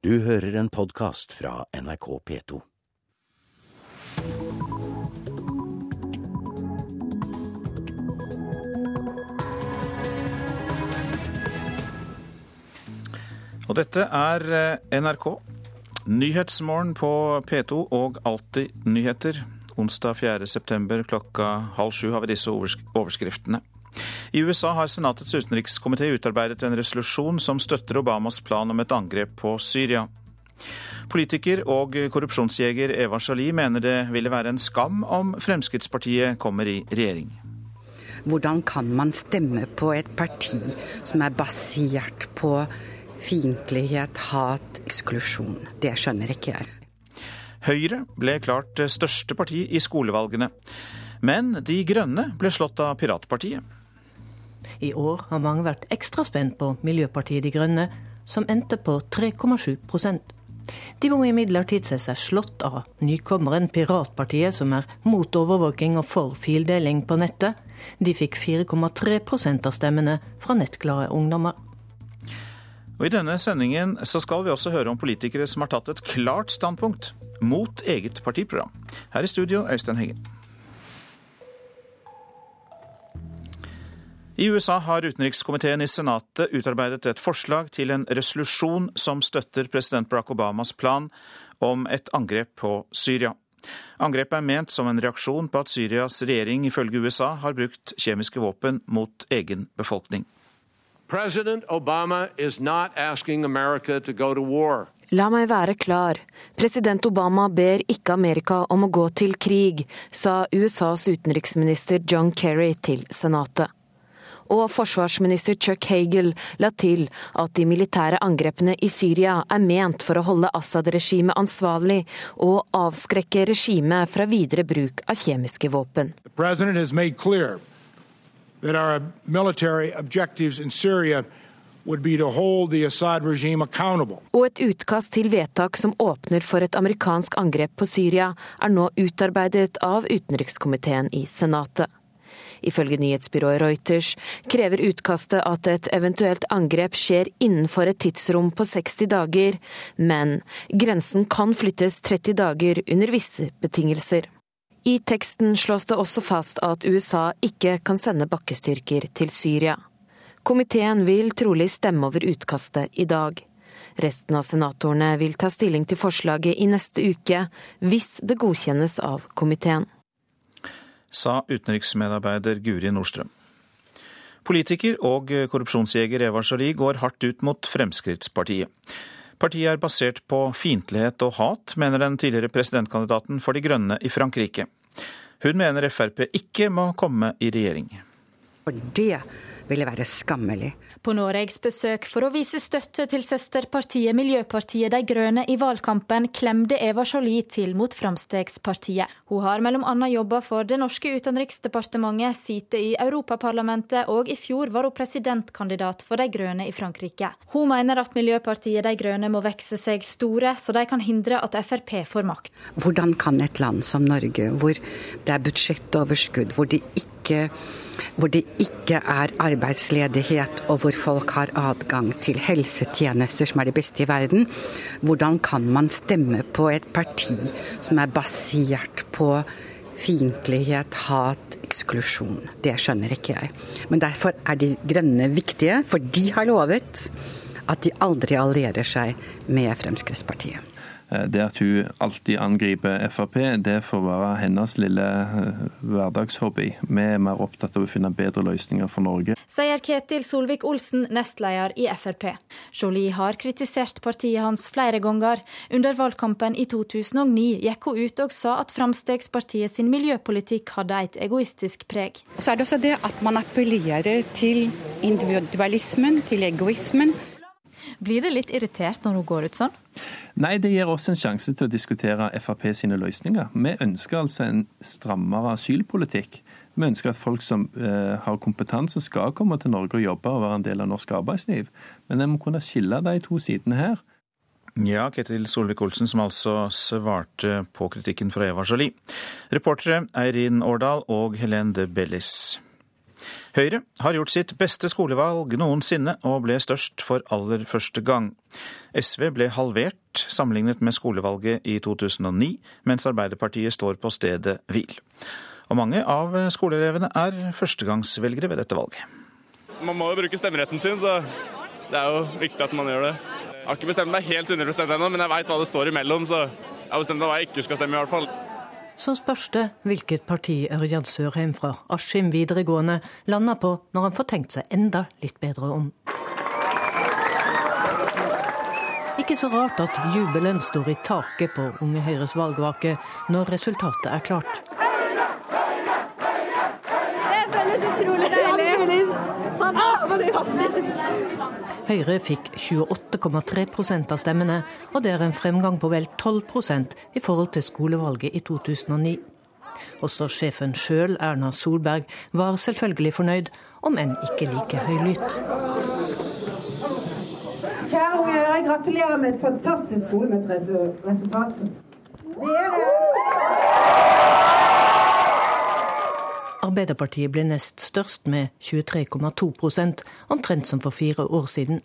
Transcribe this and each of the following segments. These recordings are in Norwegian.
Du hører en podkast fra NRK P2. Og dette er eh, NRK. Nyhetsmorgen på P2 og Alltid nyheter. Onsdag 4. september klokka halv sju har vi disse overskriftene. I USA har Senatets utenrikskomité utarbeidet en resolusjon som støtter Obamas plan om et angrep på Syria. Politiker og korrupsjonsjeger Eva Jolie mener det ville være en skam om Fremskrittspartiet kommer i regjering. Hvordan kan man stemme på et parti som er basert på fiendtlighet, hat, eksklusjon? Det skjønner ikke jeg. Høyre ble klart største parti i skolevalgene. Men De Grønne ble slått av Piratpartiet. I år har mange vært ekstra spent på Miljøpartiet De Grønne, som endte på 3,7% De må imidlertid se seg slått av nykommeren Piratpartiet, som er mot overvåking og for fildeling på nettet. De fikk 4,3% av stemmene fra nettglade ungdommer. Og I denne sendingen så skal vi også høre om politikere som har tatt et klart standpunkt mot eget partiprogram. Her i studio, Øystein Heggen. I USA har utenrikskomiteen i Senatet utarbeidet et forslag til en resolusjon som støtter president Barack Obamas plan om et angrep på Syria. Angrepet er ment som en reaksjon på at Syrias regjering ifølge USA har brukt kjemiske våpen mot egen befolkning. President Obama is not asking America to go to war. La meg være klar. President Obama ber ikke Amerika om å gå til krig, sa USAs utenriksminister John Kerry til Senatet og forsvarsminister Chuck Hagel la til at de militære angrepene i Syria er ment for å holde Assad-regimet ansvarlig og avskrekke regimet fra videre bruk av kjemiske våpen. Og et utkast til vedtak som åpner for et amerikansk angrep på Syria, er nå utarbeidet av utenrikskomiteen i Senatet. Ifølge nyhetsbyrået Reuters krever utkastet at et eventuelt angrep skjer innenfor et tidsrom på 60 dager, men grensen kan flyttes 30 dager under visse betingelser. I teksten slås det også fast at USA ikke kan sende bakkestyrker til Syria. Komiteen vil trolig stemme over utkastet i dag. Resten av senatorene vil ta stilling til forslaget i neste uke, hvis det godkjennes av komiteen sa utenriksmedarbeider Guri Nordstrøm. Politiker og korrupsjonsjeger Eva Jolie går hardt ut mot Fremskrittspartiet. Partiet er basert på fiendtlighet og hat, mener den tidligere presidentkandidaten for De Grønne i Frankrike. Hun mener Frp ikke må komme i regjering. Det ville være skammelig. På Noregs besøk for å vise støtte til søsterpartiet Miljøpartiet De Grønne i valgkampen, klemte Eva Jolie til mot Framstegspartiet. Hun har bl.a. jobba for det norske utenriksdepartementet, sitter i Europaparlamentet, og i fjor var hun presidentkandidat for De Grønne i Frankrike. Hun mener at Miljøpartiet De Grønne må vokse seg store, så de kan hindre at Frp får makt. Hvordan kan et land som Norge, hvor det er budsjettoverskudd, hvor det ikke hvor det ikke er arbeidsledighet, og hvor folk har adgang til helsetjenester som er de beste i verden. Hvordan kan man stemme på et parti som er basert på fiendtlighet, hat, eksklusjon? Det skjønner ikke jeg. Men derfor er de grønne viktige, for de har lovet at de aldri allierer seg med Fremskrittspartiet. Eh, det at hun alltid angriper Frp, det får være hennes lille eh, hverdagshobby. Vi er mer opptatt av å finne bedre løsninger for Norge. Sier Ketil Solvik-Olsen, nestleder i Frp. Jolie har kritisert partiet hans flere ganger. Under valgkampen i 2009 gikk hun ut og sa at Fremskrittspartiet sin miljøpolitikk hadde et egoistisk preg. Så er det også det at man appellerer til individualismen, til egoismen. Blir det litt irritert når hun går ut sånn? Nei, det gir oss en sjanse til å diskutere Frp sine løsninger. Vi ønsker altså en strammere asylpolitikk. Vi ønsker at folk som eh, har kompetanse skal komme til Norge og jobbe og være en del av norsk arbeidsliv. Men en må kunne skille de to sidene her. Ja, Ketil Solvik-Olsen som altså svarte på kritikken fra Eva Jolie. Reportere Eirin Årdal og Helene de Bellis. Høyre har gjort sitt beste skolevalg noensinne og ble størst for aller første gang. SV ble halvert sammenlignet med skolevalget i 2009, mens Arbeiderpartiet står på stedet hvil. Og mange av skoleelevene er førstegangsvelgere ved dette valget. Man må jo bruke stemmeretten sin, så det er jo viktig at man gjør det. Jeg har ikke bestemt meg helt 100 ennå, men jeg veit hva det står imellom, så jeg har bestemt meg hva jeg ikke skal stemme i hvert fall. Så spørs det hvilket parti Ørjan Sørheim fra Askim videregående lander på når han får tenkt seg enda litt bedre om. Ikke så rart at jubelen står i taket på Unge Høyres valgvake når resultatet er klart. Det føles utrolig deilig. Fantastisk. Høyre fikk 28,3% av stemmene, og det er en fremgang på vel 12% i forhold til skolevalget i 2009. Også sjefen sjøl, Erna Solberg, var selvfølgelig fornøyd, om enn ikke like høylytt. Kjære unge Høyre, gratulerer med et fantastisk skolemøteresultat. Det er det. Arbeiderpartiet ble nest størst med 23,2% omtrent som for fire år siden.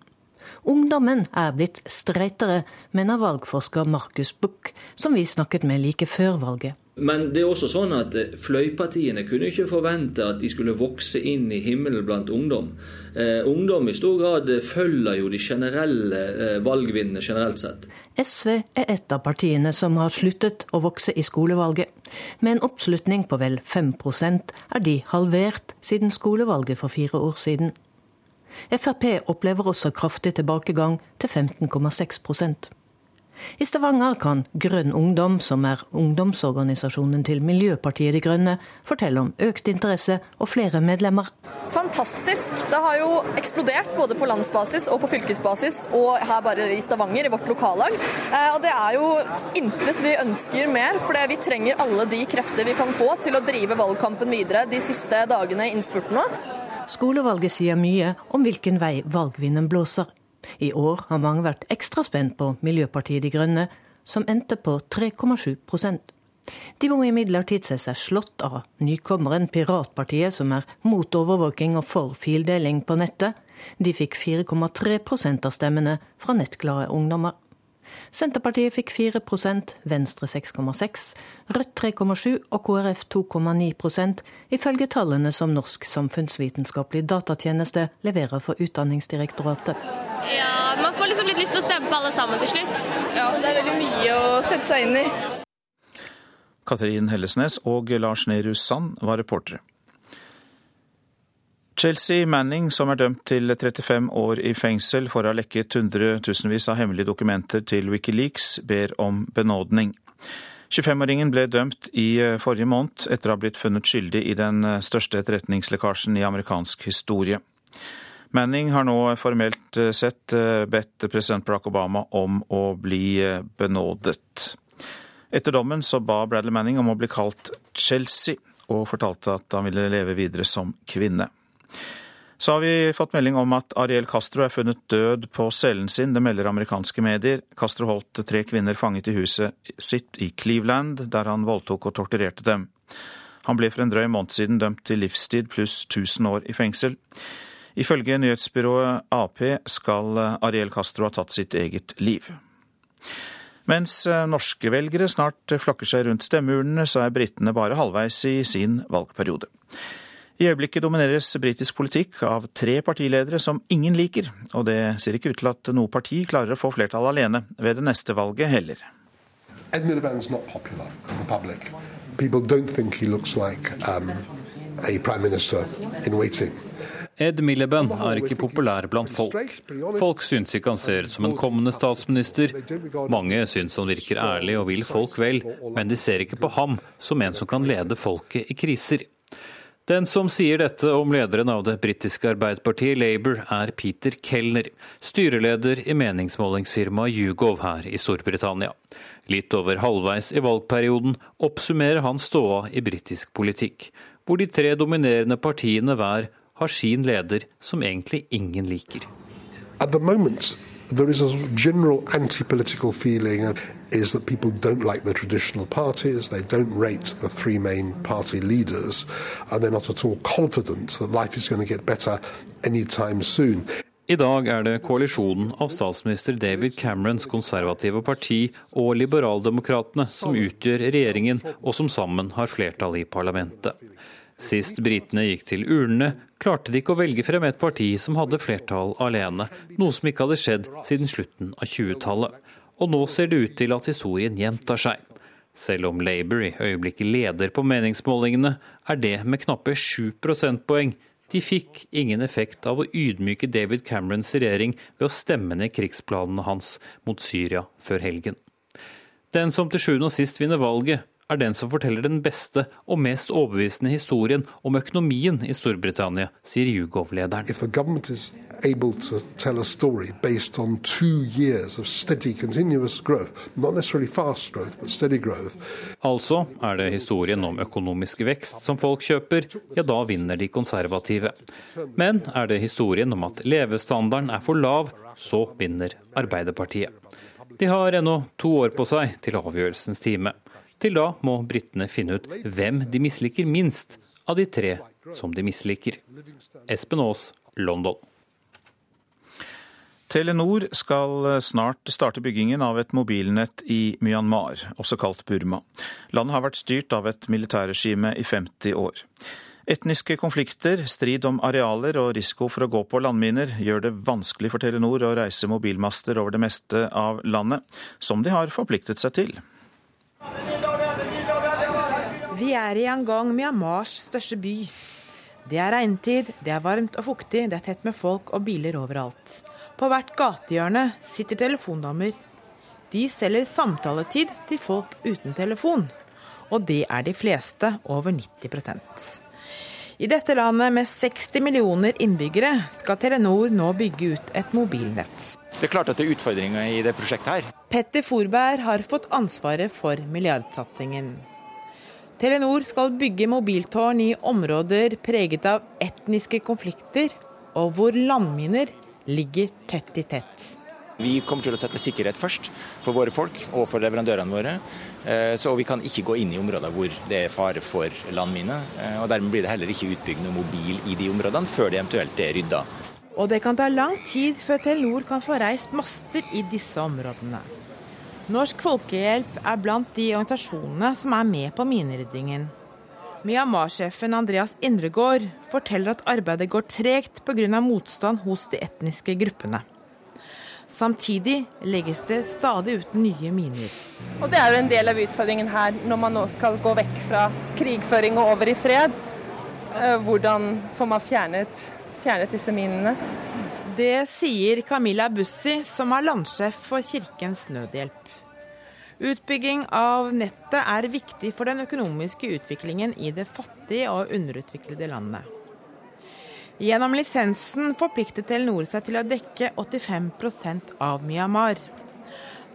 Ungdommen er blitt streitere, mener valgforsker Markus Buch, som vi snakket med like før valget. Men det er også sånn at fløypartiene kunne ikke forvente at de skulle vokse inn i himmelen blant ungdom. Eh, ungdom i stor grad følger jo de generelle eh, valgvinnene generelt sett. SV er et av partiene som har sluttet å vokse i skolevalget. Med en oppslutning på vel 5% er de halvert siden skolevalget for fire år siden. Frp opplever også kraftig tilbakegang til 15,6 i Stavanger kan Grønn Ungdom, som er ungdomsorganisasjonen til Miljøpartiet De Grønne, fortelle om økt interesse og flere medlemmer. Fantastisk. Det har jo eksplodert både på landsbasis og på fylkesbasis, og her bare i Stavanger, i vårt lokallag. Eh, og det er jo intet vi ønsker mer, for vi trenger alle de krefter vi kan få til å drive valgkampen videre de siste dagene i innspurten nå. Skolevalget sier mye om hvilken vei valgvinden blåser. I år har mange vært ekstra spent på Miljøpartiet De Grønne, som endte på 3,7 De må imidlertid se seg slått av nykommeren Piratpartiet, som er mot overvåking og for fildeling på nettet. De fikk 4,3% av stemmene fra nettglade ungdommer. Senterpartiet fikk 4% Venstre 6,6 Rødt 3,7 og KrF 2,9% ifølge tallene som Norsk samfunnsvitenskapelig datatjeneste leverer for Utdanningsdirektoratet. Ja, Man får liksom litt lyst til å stemme på alle sammen til slutt. Ja, det er veldig mye å sette seg inn i. Katrin Hellesnes og Lars Nehru Sand var reportere. Chelsea Manning, som er dømt til 35 år i fengsel for å ha lekket hundretusenvis av hemmelige dokumenter til Wikileaks, ber om benådning. 25-åringen ble dømt i forrige måned etter å ha blitt funnet skyldig i den største etterretningslekkasjen i amerikansk historie. Manning har nå formelt sett bedt president Barack Obama om å bli benådet. Etter dommen så ba Bradley Manning om å bli kalt Chelsea, og fortalte at han ville leve videre som kvinne. Så har vi fått melding om at Ariel Castro er funnet død på cellen sin. Det melder amerikanske medier. Castro holdt tre kvinner fanget i huset sitt i Cleveland, der han voldtok og torturerte dem. Han ble for en drøy måned siden dømt til livstid pluss 1000 år i fengsel. Ifølge nyhetsbyrået Ap skal Ariel Castro ha tatt sitt eget liv. Mens norske velgere snart flokker seg rundt stemmeurnene, så er britene bare halvveis i sin valgperiode. I øyeblikket domineres britisk politikk av tre partiledere som ingen liker, og det ser ikke ut til at noe parti klarer å få flertall alene ved det neste valget heller. Ed Miliband's not popular in the public. People don't think he looks like um, a prime minister in waiting. Ed Miliband er ikke populær blant folk. Folk syns ikke han ser ut som en kommende statsminister. Mange syns han virker ærlig og vil folk vel, men de ser ikke på ham som en som kan lede folket i kriser. Den som sier dette om lederen av det britiske arbeiderpartiet Labour, er Peter Kellner, styreleder i meningsmålingsfirmaet Yougov her i Storbritannia. Litt over halvveis i valgperioden oppsummerer han ståa i britisk politikk, hvor de tre dominerende partiene hver har sin leder som egentlig ingen liker. At the moment, there is a general anti-political feeling is that people don't like the traditional parties, they don't rate the three main party leaders, and they're not at all confident that life is going to get better anytime soon. I dag er det koalisjonen av statsminister David Camerons konservative parti og liberaldemokratene som utgjør regjeringen, og som sammen har flertall i parlamentet. Sist britene gikk til urnene, klarte de ikke å velge frem et parti som hadde flertall alene, noe som ikke hadde skjedd siden slutten av 20-tallet. Og nå ser det ut til at historien gjentar seg. Selv om Labour i øyeblikket leder på meningsmålingene, er det med knappe 7 prosentpoeng. De fikk ingen effekt av å ydmyke David Camerons regjering ved å stemme ned krigsplanene hans mot Syria før helgen. Den som til sjuende og sist vinner valget, er den som forteller den beste og mest overbevisende historien om økonomien i Storbritannia, sier YouGov-lederen. Able to tell a story based on two years of steady, continuous growth. Not necessarily fast growth, but steady growth. Altså er det historien om økonomisk vekst som folk kjøper, ja da vinner de konservative. Men er det historien om at levestandarden er for lav, så vinner Arbeiderpartiet. De har ennå to år på seg til avgjørelsens time. Til da må britene finne ut hvem de misliker minst av de tre som de misliker. Espen Aas, London. Telenor skal snart starte byggingen av et mobilnett i Myanmar, også kalt Burma. Landet har vært styrt av et militærregime i 50 år. Etniske konflikter, strid om arealer og risiko for å gå på landminer gjør det vanskelig for Telenor å reise mobilmaster over det meste av landet, som de har forpliktet seg til. Vi er i Yangon, Myanmars største by. Det er regntid, det er varmt og fuktig, det er tett med folk og biler overalt. På hvert gatehjørne sitter telefondamer. De selger samtaletid til folk uten telefon. Og det er de fleste, over 90% I dette landet med 60 millioner innbyggere skal Telenor nå bygge ut et mobilnett. Det er klart at det er utfordringer i det prosjektet her. Petter Forberg har fått ansvaret for milliardsatsingen. Telenor skal bygge mobiltårn i områder preget av etniske konflikter, og hvor landminer ligger tett i tett. Vi kommer til å sette sikkerhet først for våre folk og for leverandørene våre. Eh, så vi kan ikke gå inn i områder hvor det er fare for landmine. Eh, og Dermed blir det heller ikke utbygd noe mobil i de områdene før det eventuelt er rydda. Og det kan ta lang tid før Telenor kan få reist master i disse områdene. Norsk Folkehjelp er blant de organisasjonene som er med på mineryddingen. Myanmar-sjefen Andreas Indregård forteller at arbeidet går tregt pga. motstand hos de etniske gruppene. Samtidig legges det stadig ut nye miner. Og Det er jo en del av utfordringen her, når man nå skal gå vekk fra krigføring og over i fred. Eh, hvordan får man fjernet, fjernet disse minene? Det sier Camilla Bussi, som er landsjef for Kirkens Nødhjelp. Utbygging av nettet er viktig for den økonomiske utviklingen i det fattige og underutviklede landet. Gjennom lisensen forpliktet Telenor seg til å dekke 85% av Myanmar.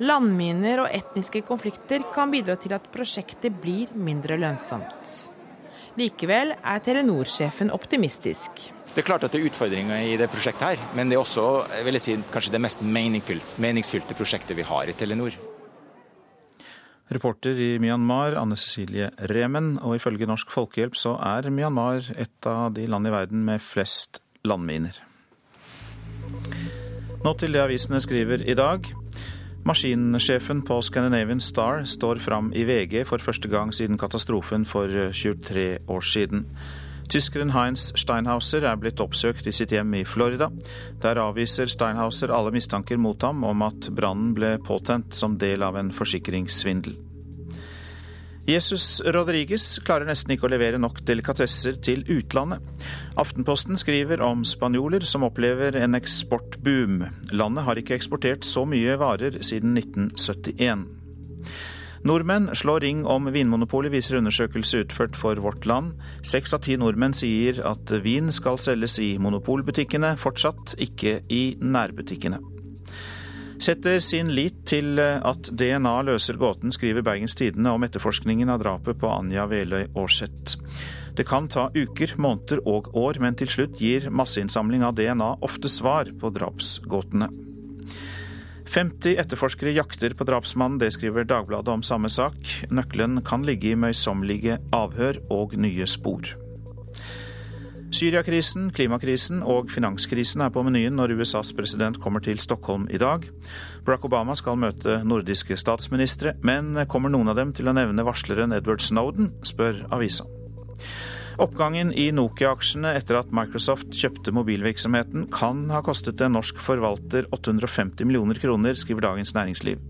Landminer og etniske konflikter kan bidra til at prosjektet blir mindre lønnsomt. Likevel er Telenor-sjefen optimistisk. Det er klart at det er utfordringer i det prosjektet her, men det er også si, kanskje det mest meningsfylte prosjektet vi har i Telenor. Reporter i Myanmar, Anne Cecilie Remen. Og ifølge Norsk Folkehjelp så er Myanmar et av de land i verden med flest landminer. Nå til det avisene skriver i dag. Maskinsjefen på Scandinavian Star står fram i VG for første gang siden katastrofen for 23 år siden. Tyskeren Heinz Steinhauser er blitt oppsøkt i sitt hjem i Florida. Der avviser Steinhauser alle mistanker mot ham om at brannen ble påtent som del av en forsikringssvindel. Jesus Rodriguez klarer nesten ikke å levere nok delikatesser til utlandet. Aftenposten skriver om spanjoler som opplever en eksportboom. Landet har ikke eksportert så mye varer siden 1971. Nordmenn slår ring om Vinmonopolet, viser undersøkelse utført for Vårt Land. Seks av ti nordmenn sier at vin skal selges i monopolbutikkene, fortsatt ikke i nærbutikkene. Setter sin lit til at DNA løser gåten, skriver Bergens Tidende om etterforskningen av drapet på Anja Veløy Aarseth. Det kan ta uker, måneder og år, men til slutt gir masseinnsamling av DNA ofte svar på drapsgåtene. 50 etterforskere jakter på drapsmannen, det skriver Dagbladet om samme sak. Nøkkelen kan ligge i møysommelige avhør og nye spor. Syriakrisen, klimakrisen og finanskrisen er på menyen når USAs president kommer til Stockholm i dag. Barack Obama skal møte nordiske statsministre, men kommer noen av dem til å nevne varsleren Edward Snowden, spør avisa. Oppgangen i Nokia-aksjene etter at Microsoft kjøpte mobilvirksomheten, kan ha kostet en norsk forvalter 850 millioner kroner, skriver Dagens Næringsliv.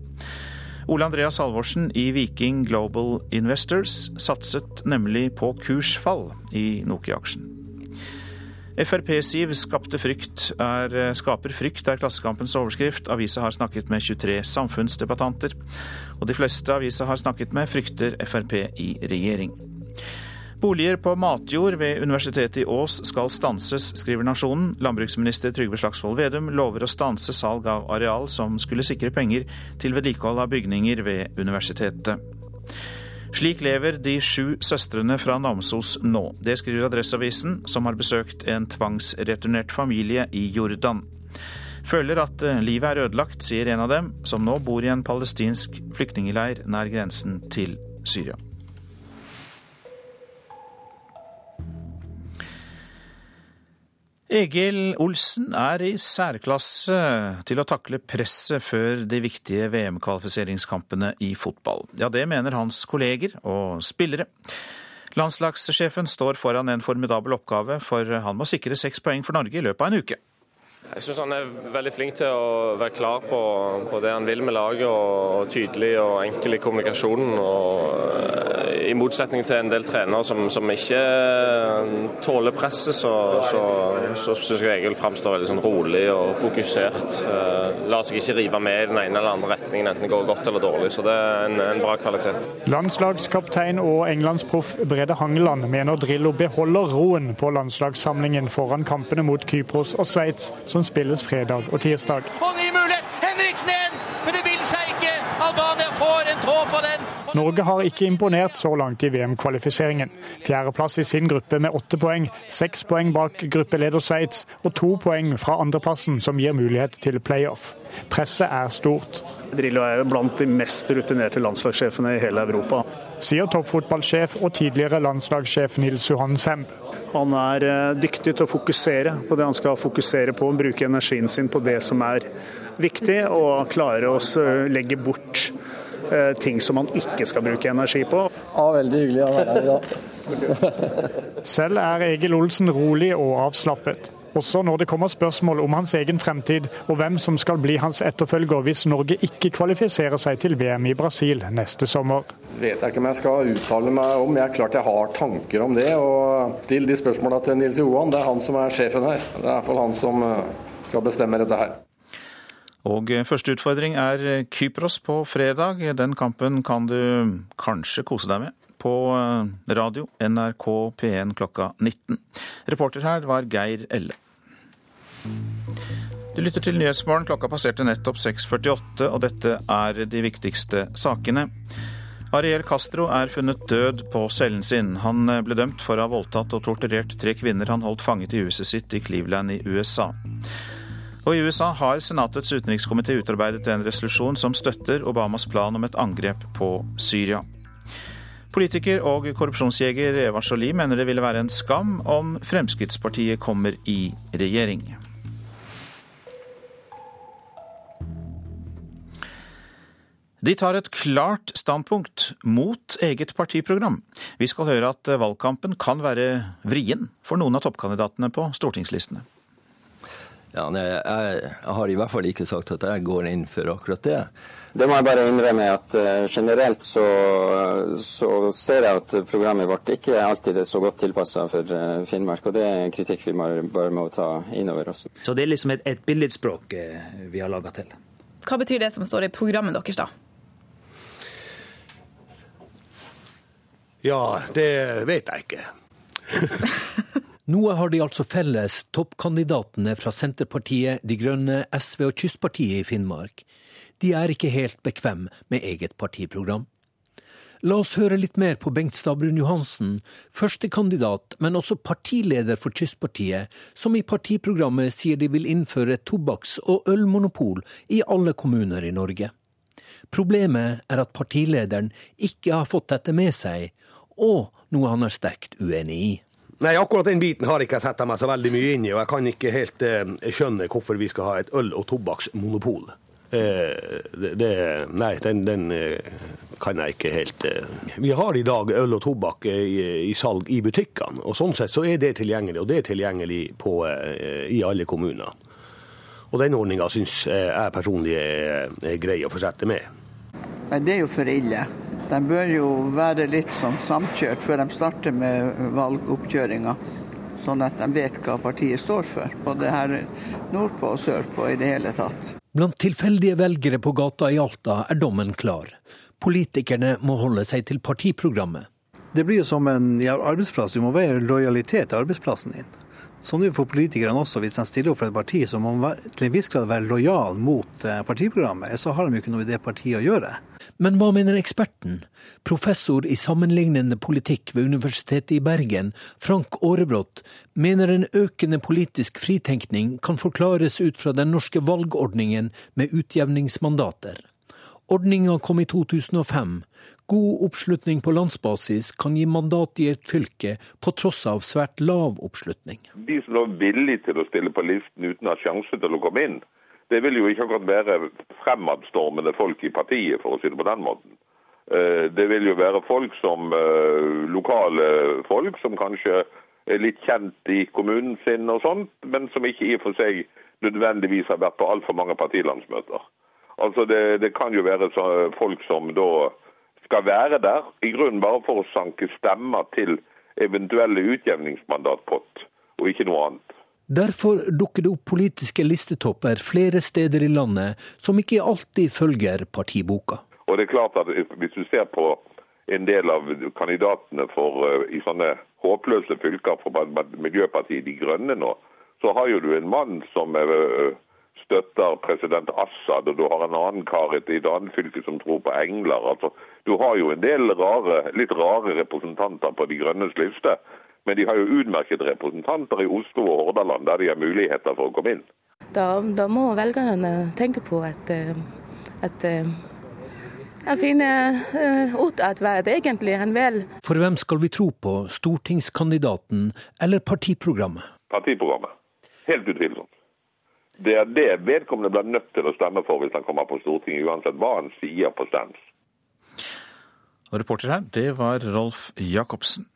Ole Andreas Halvorsen i Viking Global Investors satset nemlig på kursfall i Nokia-aksjen. Frp-Siv er, skaper frykt, er Klassekampens overskrift. Avisa har snakket med 23 samfunnsdebattanter, og de fleste avisa har snakket med, frykter Frp i regjering. Boliger på matjord ved Universitetet i Ås skal stanses, skriver Nasjonen. Landbruksminister Trygve Slagsvold Vedum lover å stanse salg av areal som skulle sikre penger til vedlikehold av bygninger ved universitetet. Slik lever de sju søstrene fra Namsos nå. Det skriver Adresseavisen, som har besøkt en tvangsreturnert familie i Jordan. Føler at eh, livet er ødelagt, sier en av dem, som nå bor i en palestinsk flyktningleir nær grensen til Syria. Egil Olsen er i særklasse til å takle presset før de viktige VM-kvalifiseringskampene i fotball. Ja, det mener hans kolleger og spillere. Landslagssjefen står foran en formidabel oppgave, for han må sikre seks poeng for Norge i løpet av en uke. Jeg syns han er veldig flink til å være klar på, på det han vil med laget, og, tydelig og enkel i kommunikasjonen. og eh, I motsetning til en del trenere som, som ikke tåler presset, så, så, så syns jeg Egil framstår veldig sånn rolig og fokusert. Eh, lar seg ikke rive med i den ene eller andre retningen, enten det går godt eller dårlig. Så det er en, en bra kvalitet. Landslagskaptein og englandsproff Brede Hangeland mener Drillo beholder roen på landslagssamlingen foran kampene mot Kypros og Sveits, som som spilles fredag og tirsdag. Og ny mulighet! Henriksen igjen! Men det vil seg ikke! Albania får en tå på den! Norge har ikke imponert så langt i VM-kvalifiseringen. Fjerdeplass i sin gruppe med åtte poeng, seks poeng bak gruppeleder Sveits og to poeng fra andreplassen, som gir mulighet til playoff. Presset er stort. Drillo er jo blant de mest rutinerte landslagssjefene i hele Europa. Sier toppfotballsjef og tidligere landslagssjef Nils Johan Semb. Han er eh, dyktig til å fokusere på det han skal fokusere på, bruke energien sin på det som er viktig, og klare å legge bort eh, ting som han ikke skal bruke energi på. Ja, Veldig hyggelig å være her i dag. Selv er Egil Olsen rolig og avslappet. Også når det kommer spørsmål om hans egen fremtid og hvem som skal bli hans etterfølger hvis Norge ikke kvalifiserer seg til VM i Brasil neste sommer. Vet jeg ikke om jeg skal uttale meg om. Jeg er klart jeg har tanker om det. og Still de spørsmåla til Nils Johan. Det er han som er sjefen her. Det er i hvert fall han som eh, skal bestemme dette her. Og eh, første utfordring er Kypros på fredag. Den kampen kan du kanskje kose deg med på eh, radio NRK P1 klokka 19. Reporter her var Geir Elle. Du lytter til Nyhetsmorgen. Klokka passerte nettopp 6.48, og dette er de viktigste sakene. Ariel Castro er funnet død på cellen sin. Han eh, ble dømt for å ha voldtatt og torturert tre kvinner han holdt fanget i huset sitt i Cleveland i USA. Og i USA har Senatets utenrikskomité utarbeidet en resolusjon som støtter Obamas plan om et angrep på Syria. Politiker og korrupsjonsjeger Eva Jolie mener det ville være en skam om Fremskrittspartiet kommer i regjering. De tar et klart standpunkt mot eget partiprogram. Vi skal høre at valgkampen kan være vrien for noen av toppkandidatene på stortingslistene. Ja, nei, jeg har i hvert fall ikke sagt at jeg går inn for akkurat det. Det må jeg bare innrømme at uh, generelt så, så, ser jeg at programmet vårt ikke alltid er så godt tilpassa for uh, Finnmark, og det er en kritikk vi bare må ta inn over oss. Så det er liksom et, et billedspråk vi har laga til? Hva betyr det som står i programmet deres, da? Ja, det vet jeg ikke. Noe har de altså felles, toppkandidatene fra Senterpartiet, De Grønne, SV og Kystpartiet i Finnmark de er ikke helt bekvem med eget partiprogram. La oss høre litt mer på Bengt Stabrun Johansen, førstekandidat, men også partileder for Kystpartiet, som i partiprogrammet sier de vil innføre et tobakks- og ølmonopol i alle kommuner i Norge. Problemet er at partilederen ikke har fått dette med seg, og noe han er sterkt uenig i. Nei, akkurat den biten har ikke jeg sett meg så veldig mye inn i, og jeg kan ikke helt eh, skjønne hvorfor vi skal ha et øl- og tobakksmonopol. Eh, det, det, nei, den, den eh, kan jeg ikke helt eh. Vi har i dag øl og tobakk i, i salg i butikkene, og sånn sett så er det tilgjengelig. Og det er tilgjengelig på, i alle kommuner. Og den ordninga syns jeg personlig er, er grei å fortsette med. Nei, Det er jo for ille. De bør jo være litt sånn samkjørt før de starter med valgoppkjøringa. Sånn at de vet hva partiet står for, både her nordpå og sørpå i det hele tatt. Blant tilfeldige velgere på gata i Alta er dommen klar. Politikerne må holde seg til partiprogrammet. Det blir jo som en arbeidsplass. Du må være lojalitet til arbeidsplassen din. Sånn er det for politikerne også. Hvis de stiller opp for et parti, så må de til en viss grad være lojal mot eh, partiprogrammet. Så har de jo ikke noe i det partiet å gjøre. Men hva mener eksperten, professor i sammenlignende politikk ved Universitetet i Bergen, Frank Aarebrot, mener en økende politisk fritenkning kan forklares ut fra den norske valgordningen med utjevningsmandater. Ordninga kom i 2005. God oppslutning på landsbasis kan gi mandat i et fylke, på tross av svært lav oppslutning. De som er villige til å stille på listen uten å ha sjanse til å komme inn, det vil jo ikke akkurat være fremadstormende folk i partiet, for å si det på den måten. Eh, det vil jo være folk som eh, lokale folk, som kanskje er litt kjent i kommunen sin og sånt, men som ikke i og for seg nødvendigvis har vært på altfor mange partilandsmøter. Altså det, det kan jo være folk som da skal være der, i grunnen bare for å sanke stemmer til eventuelle utjevningsmandatpott, og ikke noe annet. Derfor dukker det opp politiske listetopper flere steder i landet som ikke alltid følger partiboka. Og det er klart at Hvis du ser på en del av kandidatene for, eh, i sånne håpløse fylker for Miljøpartiet De Grønne nå, så har jo du en mann som eh, støtter president Assad, og du har en annen kar i et annet fylke som tror på engler. Altså, du har jo en del rare, litt rare representanter på De grønnes liste. Men de har jo utmerket representanter i Oslo og Hordaland, der de har muligheter for å komme inn. Da, da må velgerne tenke på at, at jeg finner ut at hva det egentlig han vil. For hvem skal vi tro på, stortingskandidaten eller partiprogrammet? Partiprogrammet. Helt utvilsomt. Det er det vedkommende blir nødt til å stemme for hvis han kommer på Stortinget, uansett hva han sier på stands. Reporter her, det var Rolf Jacobsen.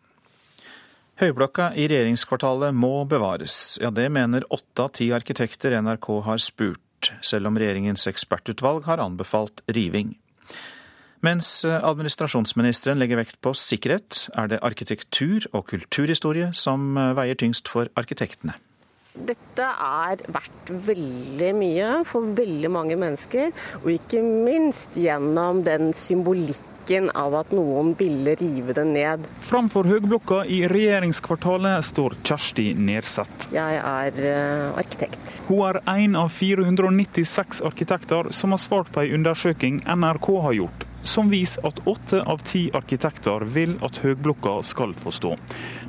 Høyblokka i regjeringskvartalet må bevares. Ja, det mener åtte av ti arkitekter NRK har spurt, selv om regjeringens ekspertutvalg har anbefalt riving. Mens administrasjonsministeren legger vekt på sikkerhet, er det arkitektur og kulturhistorie som veier tyngst for arkitektene. Dette er verdt veldig mye for veldig mange mennesker, og ikke minst gjennom den symbolikken av at noen ville rive det ned. Framfor høgblokka i regjeringskvartalet står Kjersti Nerseth. Jeg er uh, arkitekt. Hun er en av 496 arkitekter som har svart på en undersøking NRK har gjort som viser at åtte av ti arkitekter vil at høgblokka skal få stå.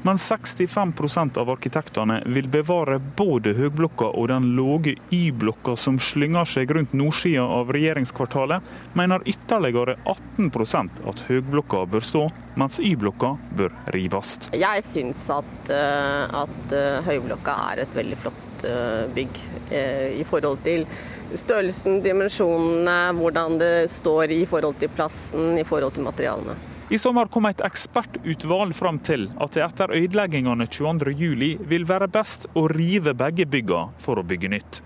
Men 65% av arkitektene vil bevare både høgblokka og den låge Y-blokka som slynger seg rundt nordsida av regjeringskvartalet, mener ytterligere 18% at høgblokka bør stå, mens Y-blokka bør rives. Jeg syns at, at høyblokka er et veldig flott bygg i forhold til størrelsen, dimensjonene, hvordan det står i forhold til plassen, i forhold til materialene. I sommer kom et ekspertutvalg fram til at det etter ødeleggingene 22.07 vil være best å rive begge byggene for å bygge nytt.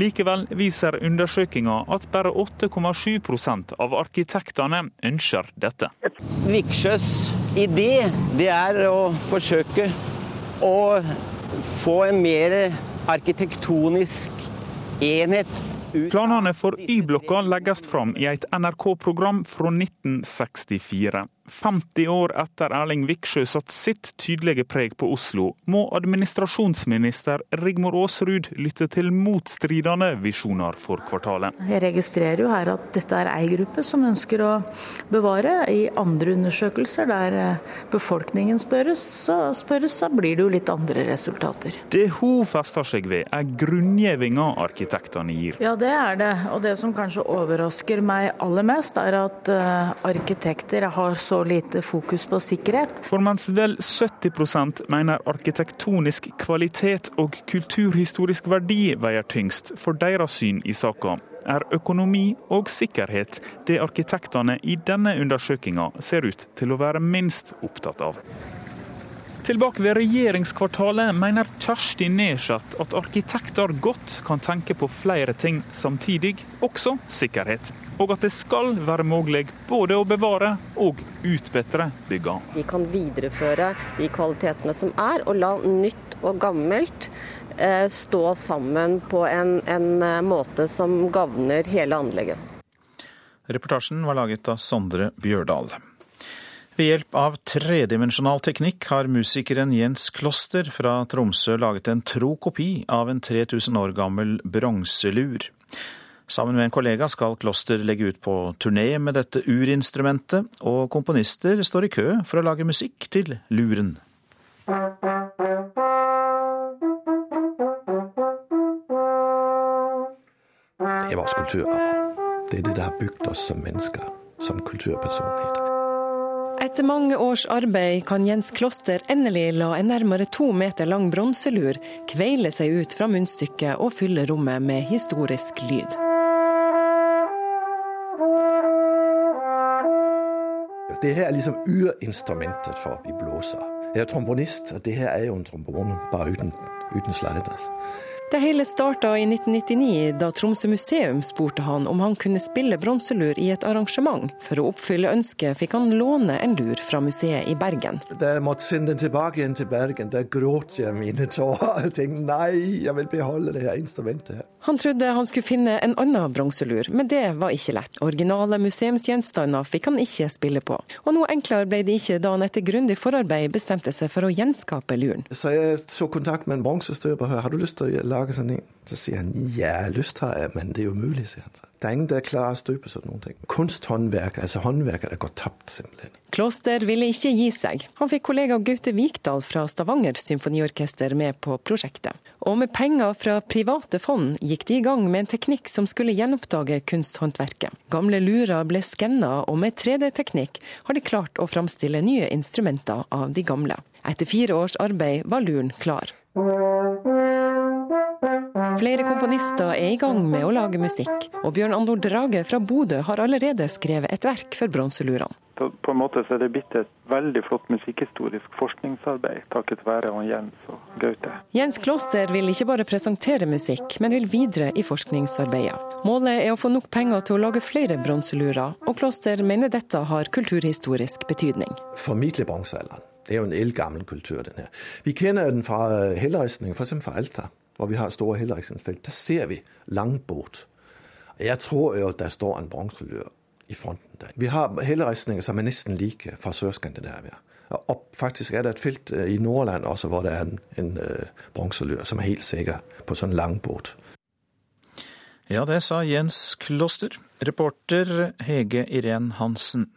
Likevel viser undersøkelsen at bare 8,7% av arkitektene ønsker dette. Viksjøs idé det er å forsøke å få en mer arkitektonisk enhet Planene for Y-blokka legges fram i et NRK-program fra 1964. 50 år etter Erling Viksjø satt sitt tydelige preg på Oslo, må administrasjonsminister Rigmor Aasrud lytte til motstridende visjoner for kvartalet. Jeg registrerer jo her at dette er ei gruppe som ønsker å bevare. I andre undersøkelser der eh, befolkningen spørres, så, spørres, så blir det jo litt andre resultater. Det hun fester seg ved, er grunngjevinga arkitektene gir. Ja, det er det. Og det som kanskje overrasker meg aller mest, er at uh, arkitekter har så lite fokus på sikkerhet. For mens vel 70% mener arkitektonisk kvalitet og kulturhistorisk verdi veier tyngst for deres syn i saka, er økonomi og sikkerhet det arkitektene i denne undersøkinga ser ut til å være minst opptatt av. Tilbake ved regjeringskvartalet mener Kjersti Nesjat at arkitekter godt kan tenke på flere ting samtidig, også sikkerhet. Og at det skal være mulig både å bevare og utbedre byggene. Vi kan videreføre de kvalitetene som er, og la nytt og gammelt eh, stå sammen på en, en eh, måte som gagner hele anlegget. Reportasjen var laget av Sondre Bjørdal. Ved hjelp av tredimensjonal teknikk har musikeren Jens Kloster fra Tromsø laget en tro kopi av en 3000 år gammel bronselur. Sammen med en kollega skal Kloster legge ut på turné med dette urinstrumentet, og komponister står i kø for å lage musikk til luren. Det er vår kulturarv. Det er det der har bygd oss som mennesker, som kulturpersonligheter. Etter mange års arbeid kan Jens Kloster endelig la en nærmere to meter lang bronselur kveile seg ut fra munnstykket og fylle rommet med historisk lyd. Det her er liksom urinstrumentet for vi blåser. Jeg er trombonist, og det her er jo en trombone, bare uten, uten sliders. Det hele starta i 1999, da Tromsø museum spurte han om han kunne spille bronselur i et arrangement. For å oppfylle ønsket fikk han låne en lur fra museet i Bergen. Da jeg måtte sende den tilbake igjen til Bergen, da gråt jeg mine tårer. Jeg tenkte nei, jeg vil beholde det her instrumentet. her. Han trodde han skulle finne en annen bronselur, men det var ikke lett. Originale museumsgjenstander fikk han ikke spille på. Og noe enklere ble det ikke da han etter grundig forarbeid bestemte seg for å gjenskape luren. Så jeg tok kontakt med en bronsestøper. Har du lyst til å lage sånn en? Så sier han ja, lyst har jeg, men det er umulig, sier han. Det er ingen der klarer å støpe sånn noen ting. Kunsthåndverk, altså håndverket, det går tapt, simpelthen. Kloster ville ikke gi seg. Han fikk kollega Gaute Vikdal fra Stavanger symfoniorkester med på prosjektet. Og med penger fra private fond gikk de i gang med en teknikk som skulle gjenoppdage kunsthåndverket. Gamle lurer ble skanna, og med 3D-teknikk har de klart å framstille nye instrumenter av de gamle. Etter fire års arbeid var luren klar. Flere komponister er i gang med å lage musikk, og Bjørn Andor Drage fra Bodø har allerede skrevet et verk for bronselurene. På en måte så er det blitt et veldig flott musikkhistorisk forskningsarbeid, takket være Jens og Gaute. Jens Kloster vil ikke bare presentere musikk, men vil videre i forskningsarbeidet. Målet er å få nok penger til å lage flere bronselurer, og Kloster mener dette har kulturhistorisk betydning. Formidle bronsealderen. Det er jo en eldgammel kultur, den her. Vi kjenner den fra helleristning, f.eks. fra Alta, hvor vi har store helleristningsfelt. Der ser vi langbåt. Jeg tror jo at der står en bronselur i fronten der. Vi har helleristninger som er nesten like fra Sør-Skandinavia. Og faktisk er det et felt i Nordland også hvor det er en, en uh, som er helt sikker på sånn langbåt. Ja, det sa Jens Kloster. Reporter Hege Irén Hansen.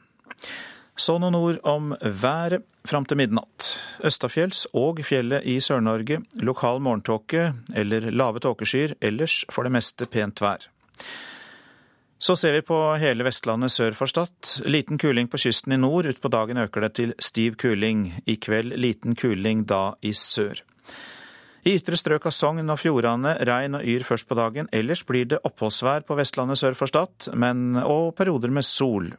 Så noen ord om været fram til midnatt. Østafjells og fjellet i Sør-Norge lokal morgentåke eller lave tåkeskyer, ellers for det meste pent vær. Så ser vi på hele Vestlandet sør for Stad. Liten kuling på kysten i nord, utpå dagen øker det til stiv kuling. I kveld liten kuling da i sør. I ytre strøk av Sogn og Fjordane regn og yr først på dagen. Ellers blir det oppholdsvær på Vestlandet sør for Stad, men og perioder med sol.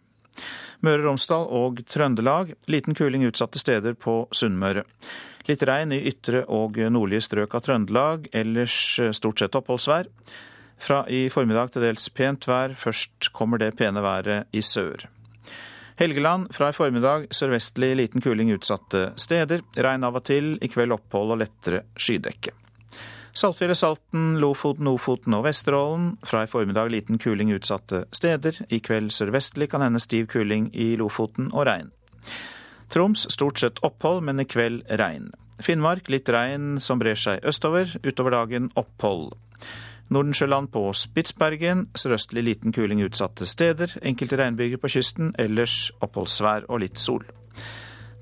Møre og Romsdal og Trøndelag liten kuling utsatte steder på Sunnmøre. Litt regn i ytre og nordlige strøk av Trøndelag, ellers stort sett oppholdsvær. Fra i formiddag til dels pent vær, først kommer det pene været i sør. Helgeland fra i formiddag sørvestlig liten kuling utsatte steder. Regn av og til, i kveld opphold og lettere skydekke. Saltfjellet, Salten, Lofoten, Ofoten og Vesterålen. Fra i formiddag liten kuling utsatte steder. I kveld sørvestlig kan hende stiv kuling i Lofoten og regn. Troms stort sett opphold, men i kveld regn. Finnmark litt regn som brer seg østover. Utover dagen opphold. Nordensjøland på Spitsbergen. Sørøstlig liten kuling utsatte steder. Enkelte regnbyger på kysten. Ellers oppholdsvær og litt sol.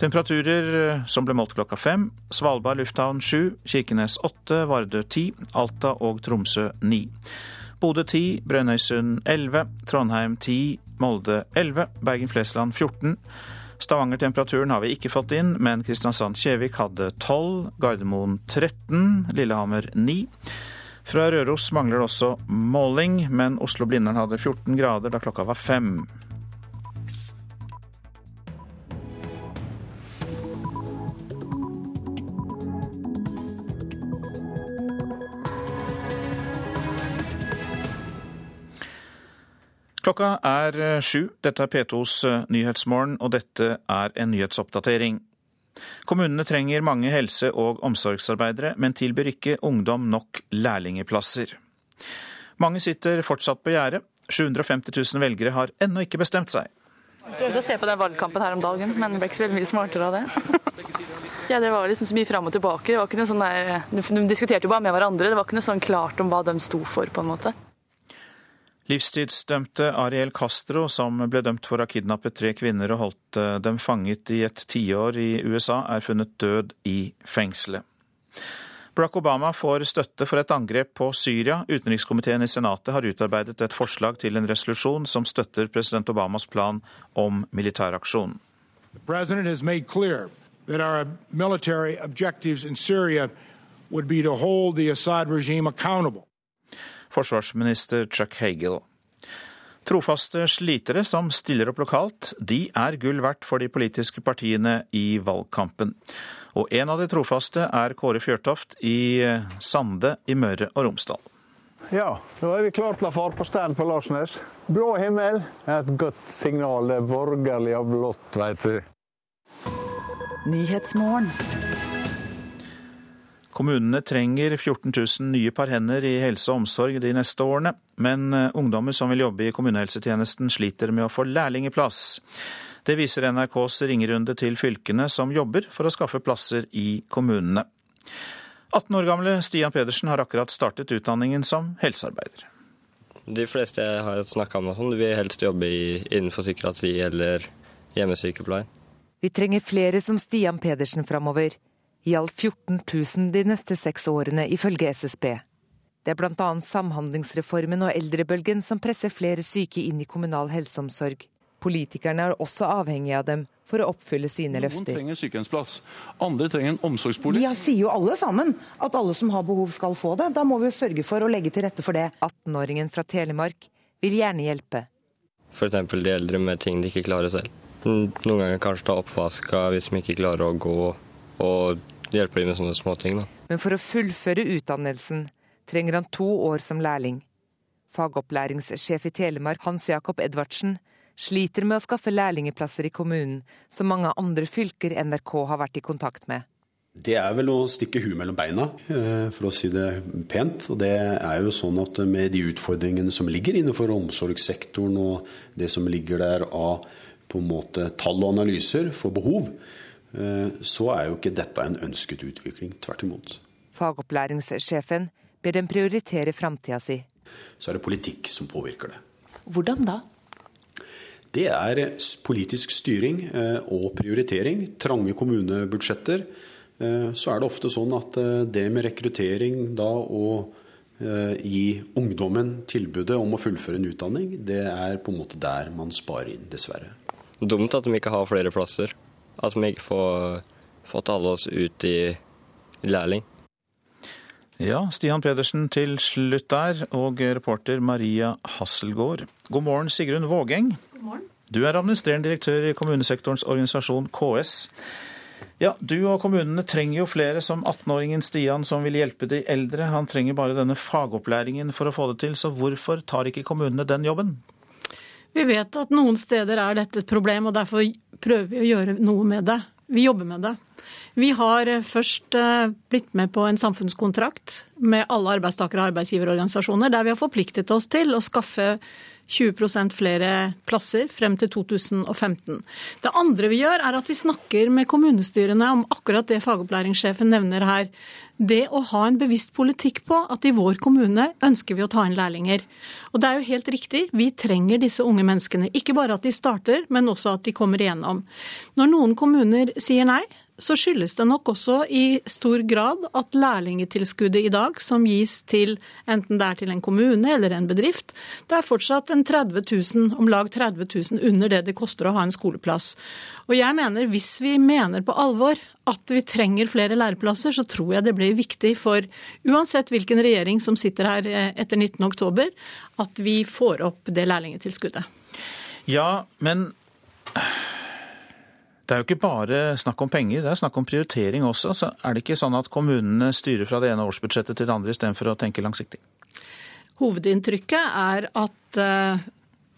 Temperaturer eh, som ble målt klokka fem. Svalbard lufthavn sju. Kirkenes åtte. Vardø ti. Alta og Tromsø ni. Bodø ti. Brønnøysund elleve. Trondheim ti. Molde elleve. Bergen-Flesland 14. Stavanger-temperaturen har vi ikke fått inn, men Kristiansand-Kjevik hadde 12, Gardermoen 13, Lillehammer 9. Fra Røros mangler det også måling, men Oslo-Blindern hadde 14 grader da klokka var fem. Klokka er eh, sju. Dette er P2s eh, Nyhetsmorgen, og dette er en nyhetsoppdatering. Kommunene trenger mange helse- og omsorgsarbeidere, men tilbyr ikke ungdom nok lærlingeplasser. Mange sitter fortsatt på gjerdet. 750 000 velgere har ennå ikke bestemt seg. Jeg prøvde å se på den valgkampen her om dagen, men ble ikke så veldig mye smartere av det. ja, Det var liksom så mye fram og tilbake. Det var ikke noe sånn der, De diskuterte jo bare med hverandre. Det var ikke noe sånn klart om hva de sto for, på en måte. Livstidsdømte Ariel Castro, som ble dømt for å ha kidnappet tre kvinner og holdt eh, dem fanget i et tiår i USA, er funnet død i fengselet. Barack Obama får støtte for et angrep på Syria. Utenrikskomiteen i Senatet har utarbeidet et forslag til en resolusjon som støtter president Obamas plan om militæraksjon. Forsvarsminister Chuck Hagel. Trofaste slitere som stiller opp lokalt, de er gull verdt for de politiske partiene i valgkampen. Og en av de trofaste er Kåre Fjørtoft i Sande i Møre og Romsdal. Ja, da er vi klare til å fare på stand på Larsnes. Blå himmel er et godt signal. Det er borgerlig og blått, veit du. Kommunene trenger 14 000 nye par hender i helse og omsorg de neste årene, men eh, ungdommer som vil jobbe i kommunehelsetjenesten sliter med å få lærlingeplass. Det viser NRKs ringerunde til fylkene som jobber for å skaffe plasser i kommunene. 18 år gamle Stian Pedersen har akkurat startet utdanningen som helsearbeider. De fleste jeg har snakka med, sånn, vil helst jobbe i, innenfor psykiatri eller hjemmesykepleien. Vi trenger flere som Stian Pedersen framover i alt 14 000 de neste seks årene, ifølge SSB. Det er bl.a. Samhandlingsreformen og eldrebølgen som presser flere syke inn i kommunal helseomsorg. Politikerne er også avhengige av dem for å oppfylle sine løfter. Noen trenger sykehjemsplass, andre trenger en omsorgsbolig. Vi sier jo alle sammen at alle som har behov skal få det. Da må vi jo sørge for å legge til rette for det. 18-åringen fra Telemark vil gjerne hjelpe. F.eks. de eldre med ting de ikke klarer selv. Noen ganger kanskje ta oppvaska hvis de ikke klarer å gå, og hjelper dem med sånne småting. Men for å fullføre utdannelsen trenger han to år som lærling. Fagopplæringssjef i Telemark, Hans Jakob Edvardsen, sliter med å skaffe lærlingeplasser i kommunen, som mange andre fylker NRK har vært i kontakt med. Det er vel å stikke huet mellom beina, eh, for å si det pent. Og det er jo sånn at med de utfordringene som ligger innenfor omsorgssektoren, og det som ligger der av på en måte tall og analyser for behov, Eh, så er jo ikke dette en ønsket utvikling. Tvert imot. Fagopplæringssjefen ber dem prioritere framtida si. Så er det politikk som påvirker det. Hvordan da? Det er politisk styring eh, og prioritering. Trange kommunebudsjetter. Eh, så er det ofte sånn at det med rekruttering da og gi ungdommen tilbudet om å fullføre en utdanning, det er på en måte der man sparer inn, dessverre. Dumt at de ikke har flere plasser. At vi ikke får får alle oss ut i lærling. Ja, Stian Pedersen til slutt der, og reporter Maria Hasselgaard. God morgen, Sigrun Vågeng. God morgen. Du er administrerende direktør i kommunesektorens organisasjon KS. Ja, Du og kommunene trenger jo flere som 18-åringen Stian som vil hjelpe de eldre. Han trenger bare denne fagopplæringen for å få det til, så hvorfor tar ikke kommunene den jobben? Vi vet at noen steder er dette et problem, og derfor prøver vi å gjøre noe med det. Vi jobber med det. Vi har eh, først eh, blitt med på en samfunnskontrakt med alle arbeidstakere- og arbeidsgiverorganisasjoner, der vi har forpliktet oss til å skaffe 20% flere plasser frem til 2015. Det andre vi gjør, er at vi snakker med kommunestyrene om akkurat det fagopplæringssjefen nevner her. Det å ha en bevisst politikk på at i vår kommune ønsker vi å ta inn lærlinger. Og det er jo helt riktig, vi trenger disse unge menneskene. Ikke bare at de starter, men også at de kommer igjennom. Når noen kommuner sier nei, så skyldes det nok også i stor grad at lærlingetilskuddet i dag, som gis til enten det er til en kommune eller en bedrift, det er fortsatt en 30 000, om lag 30 000 under det det koster å ha en skoleplass. Og jeg mener, hvis vi mener på alvor at vi trenger flere læreplasser, så tror jeg det blir viktig for uansett hvilken regjering som sitter her eh, etter 19.10, at vi får opp det lærlingetilskuddet. Ja, men det er jo ikke bare snakk om penger, det er snakk om prioritering også. Så er det ikke sånn at kommunene styrer fra det ene årsbudsjettet til det andre istedenfor å tenke langsiktig? Hovedinntrykket er at eh,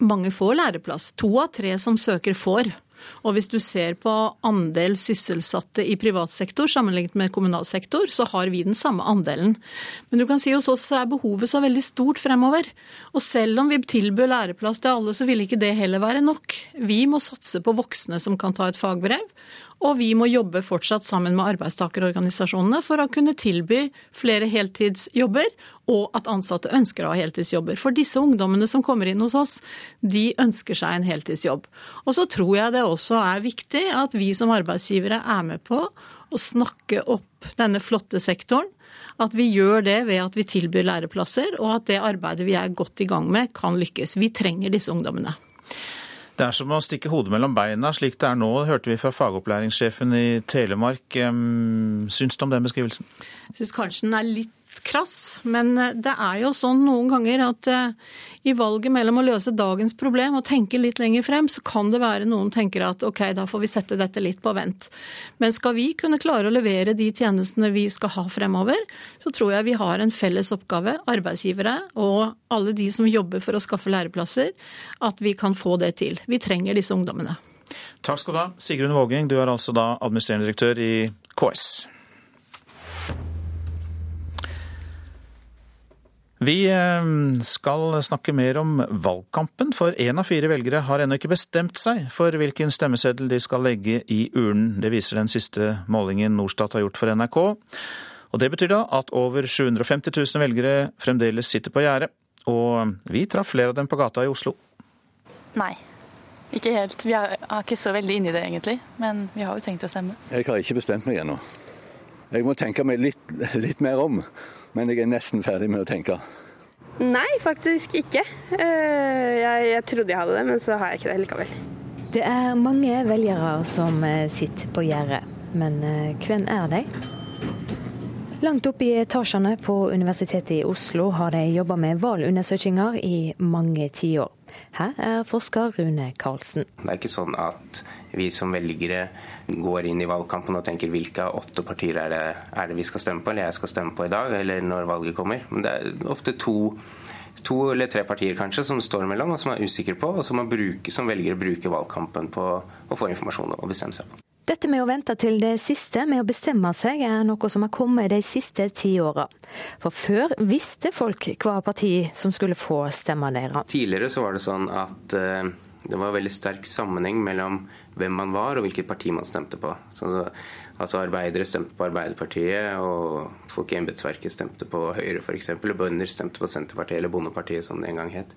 mange får læreplass. To av tre som søker, får. Og hvis du ser på andel sysselsatte i privat sektor sammenlignet med kommunal sektor, så har vi den samme andelen. Men du kan si hos oss er behovet så veldig stort fremover. Og selv om vi tilbyr læreplass til alle, så vil ikke det heller være nok. Vi må satse på voksne som kan ta et fagbrev. Og vi må jobbe fortsatt sammen med arbeidstakerorganisasjonene for å kunne tilby flere heltidsjobber, og at ansatte ønsker å ha heltidsjobber. For disse ungdommene som kommer inn hos oss, de ønsker seg en heltidsjobb. Og så tror jeg det også er viktig at vi som arbeidsgivere er med på å snakke opp denne flotte sektoren. At vi gjør det ved at vi tilbyr læreplasser, og at det arbeidet vi er godt i gang med, kan lykkes. Vi trenger disse ungdommene. Det er som å stikke hodet mellom beina, slik det er nå, hørte vi fra fagopplæringssjefen i Telemark. Syns du om den beskrivelsen? Jeg syns kanskje den er litt krass, men eh, det er jo sånn noen ganger at eh, i valget mellom å løse dagens problem og tenke litt lenger frem, så kan det være noen tenker at ok, da får vi sette dette litt på vent. Men skal vi kunne klare å levere de tjenestene vi skal ha fremover, så tror jeg vi har en felles oppgave, arbeidsgivere og alle de som jobber for å skaffe læreplasser, at vi kan få det til. Vi trenger disse ungdommene. Takk skal du ha. Sigrun Våging, du er altså da administrerende direktør i KS. Vi eh, skal snakke mer om valgkampen, for én av fire velgere har ennå ikke bestemt seg for hvilken stemmeseddel de skal legge i urnen. Det viser den siste målingen Norstat har gjort for NRK. Og Det betyr da at over 750 000 velgere fremdeles sitter på gjerdet. Og vi traff flere av dem på gata i Oslo. Nei, ikke helt. Vi er ikke så veldig inne i det egentlig, men vi har jo tenkt å stemme. Jeg har ikke bestemt meg ennå. Jeg må tenke meg litt, litt mer om men jeg er nesten ferdig med å tenke. Nei, faktisk ikke. Eh, jeg, jeg trodde jeg hadde det, men så har jeg ikke det likevel. Det er mange velgere som eh, sitter på gjerdet, men eh, hvem er de? Langt oppe i etasjene på Universitetet i Oslo har de jobba med valgundersøkelser i mange tiår. Her er forsker Rune Karlsen. Det er ikke sånn at vi som velgere går inn i valgkampen og tenker hvilke av åtte partier er det, er det vi skal stemme på, eller jeg skal stemme på i dag, eller når valget kommer. Men det er ofte to, to eller tre partier kanskje som står mellom, og som er usikre på, og som, bruke, som velger å bruke valgkampen på å få informasjon og bestemme seg på. Dette med å vente til det siste med å bestemme seg, er noe som har kommet de siste ti åra. For før visste folk hva parti som skulle få stemmene deres. Tidligere så var det sånn at uh, det var veldig sterk sammenheng mellom hvem man var og hvilket parti man stemte på. Så, altså Arbeidere stemte på Arbeiderpartiet, og folk i embetsverket stemte på Høyre f.eks. Og bønder stemte på Senterpartiet eller Bondepartiet, som det en gang het.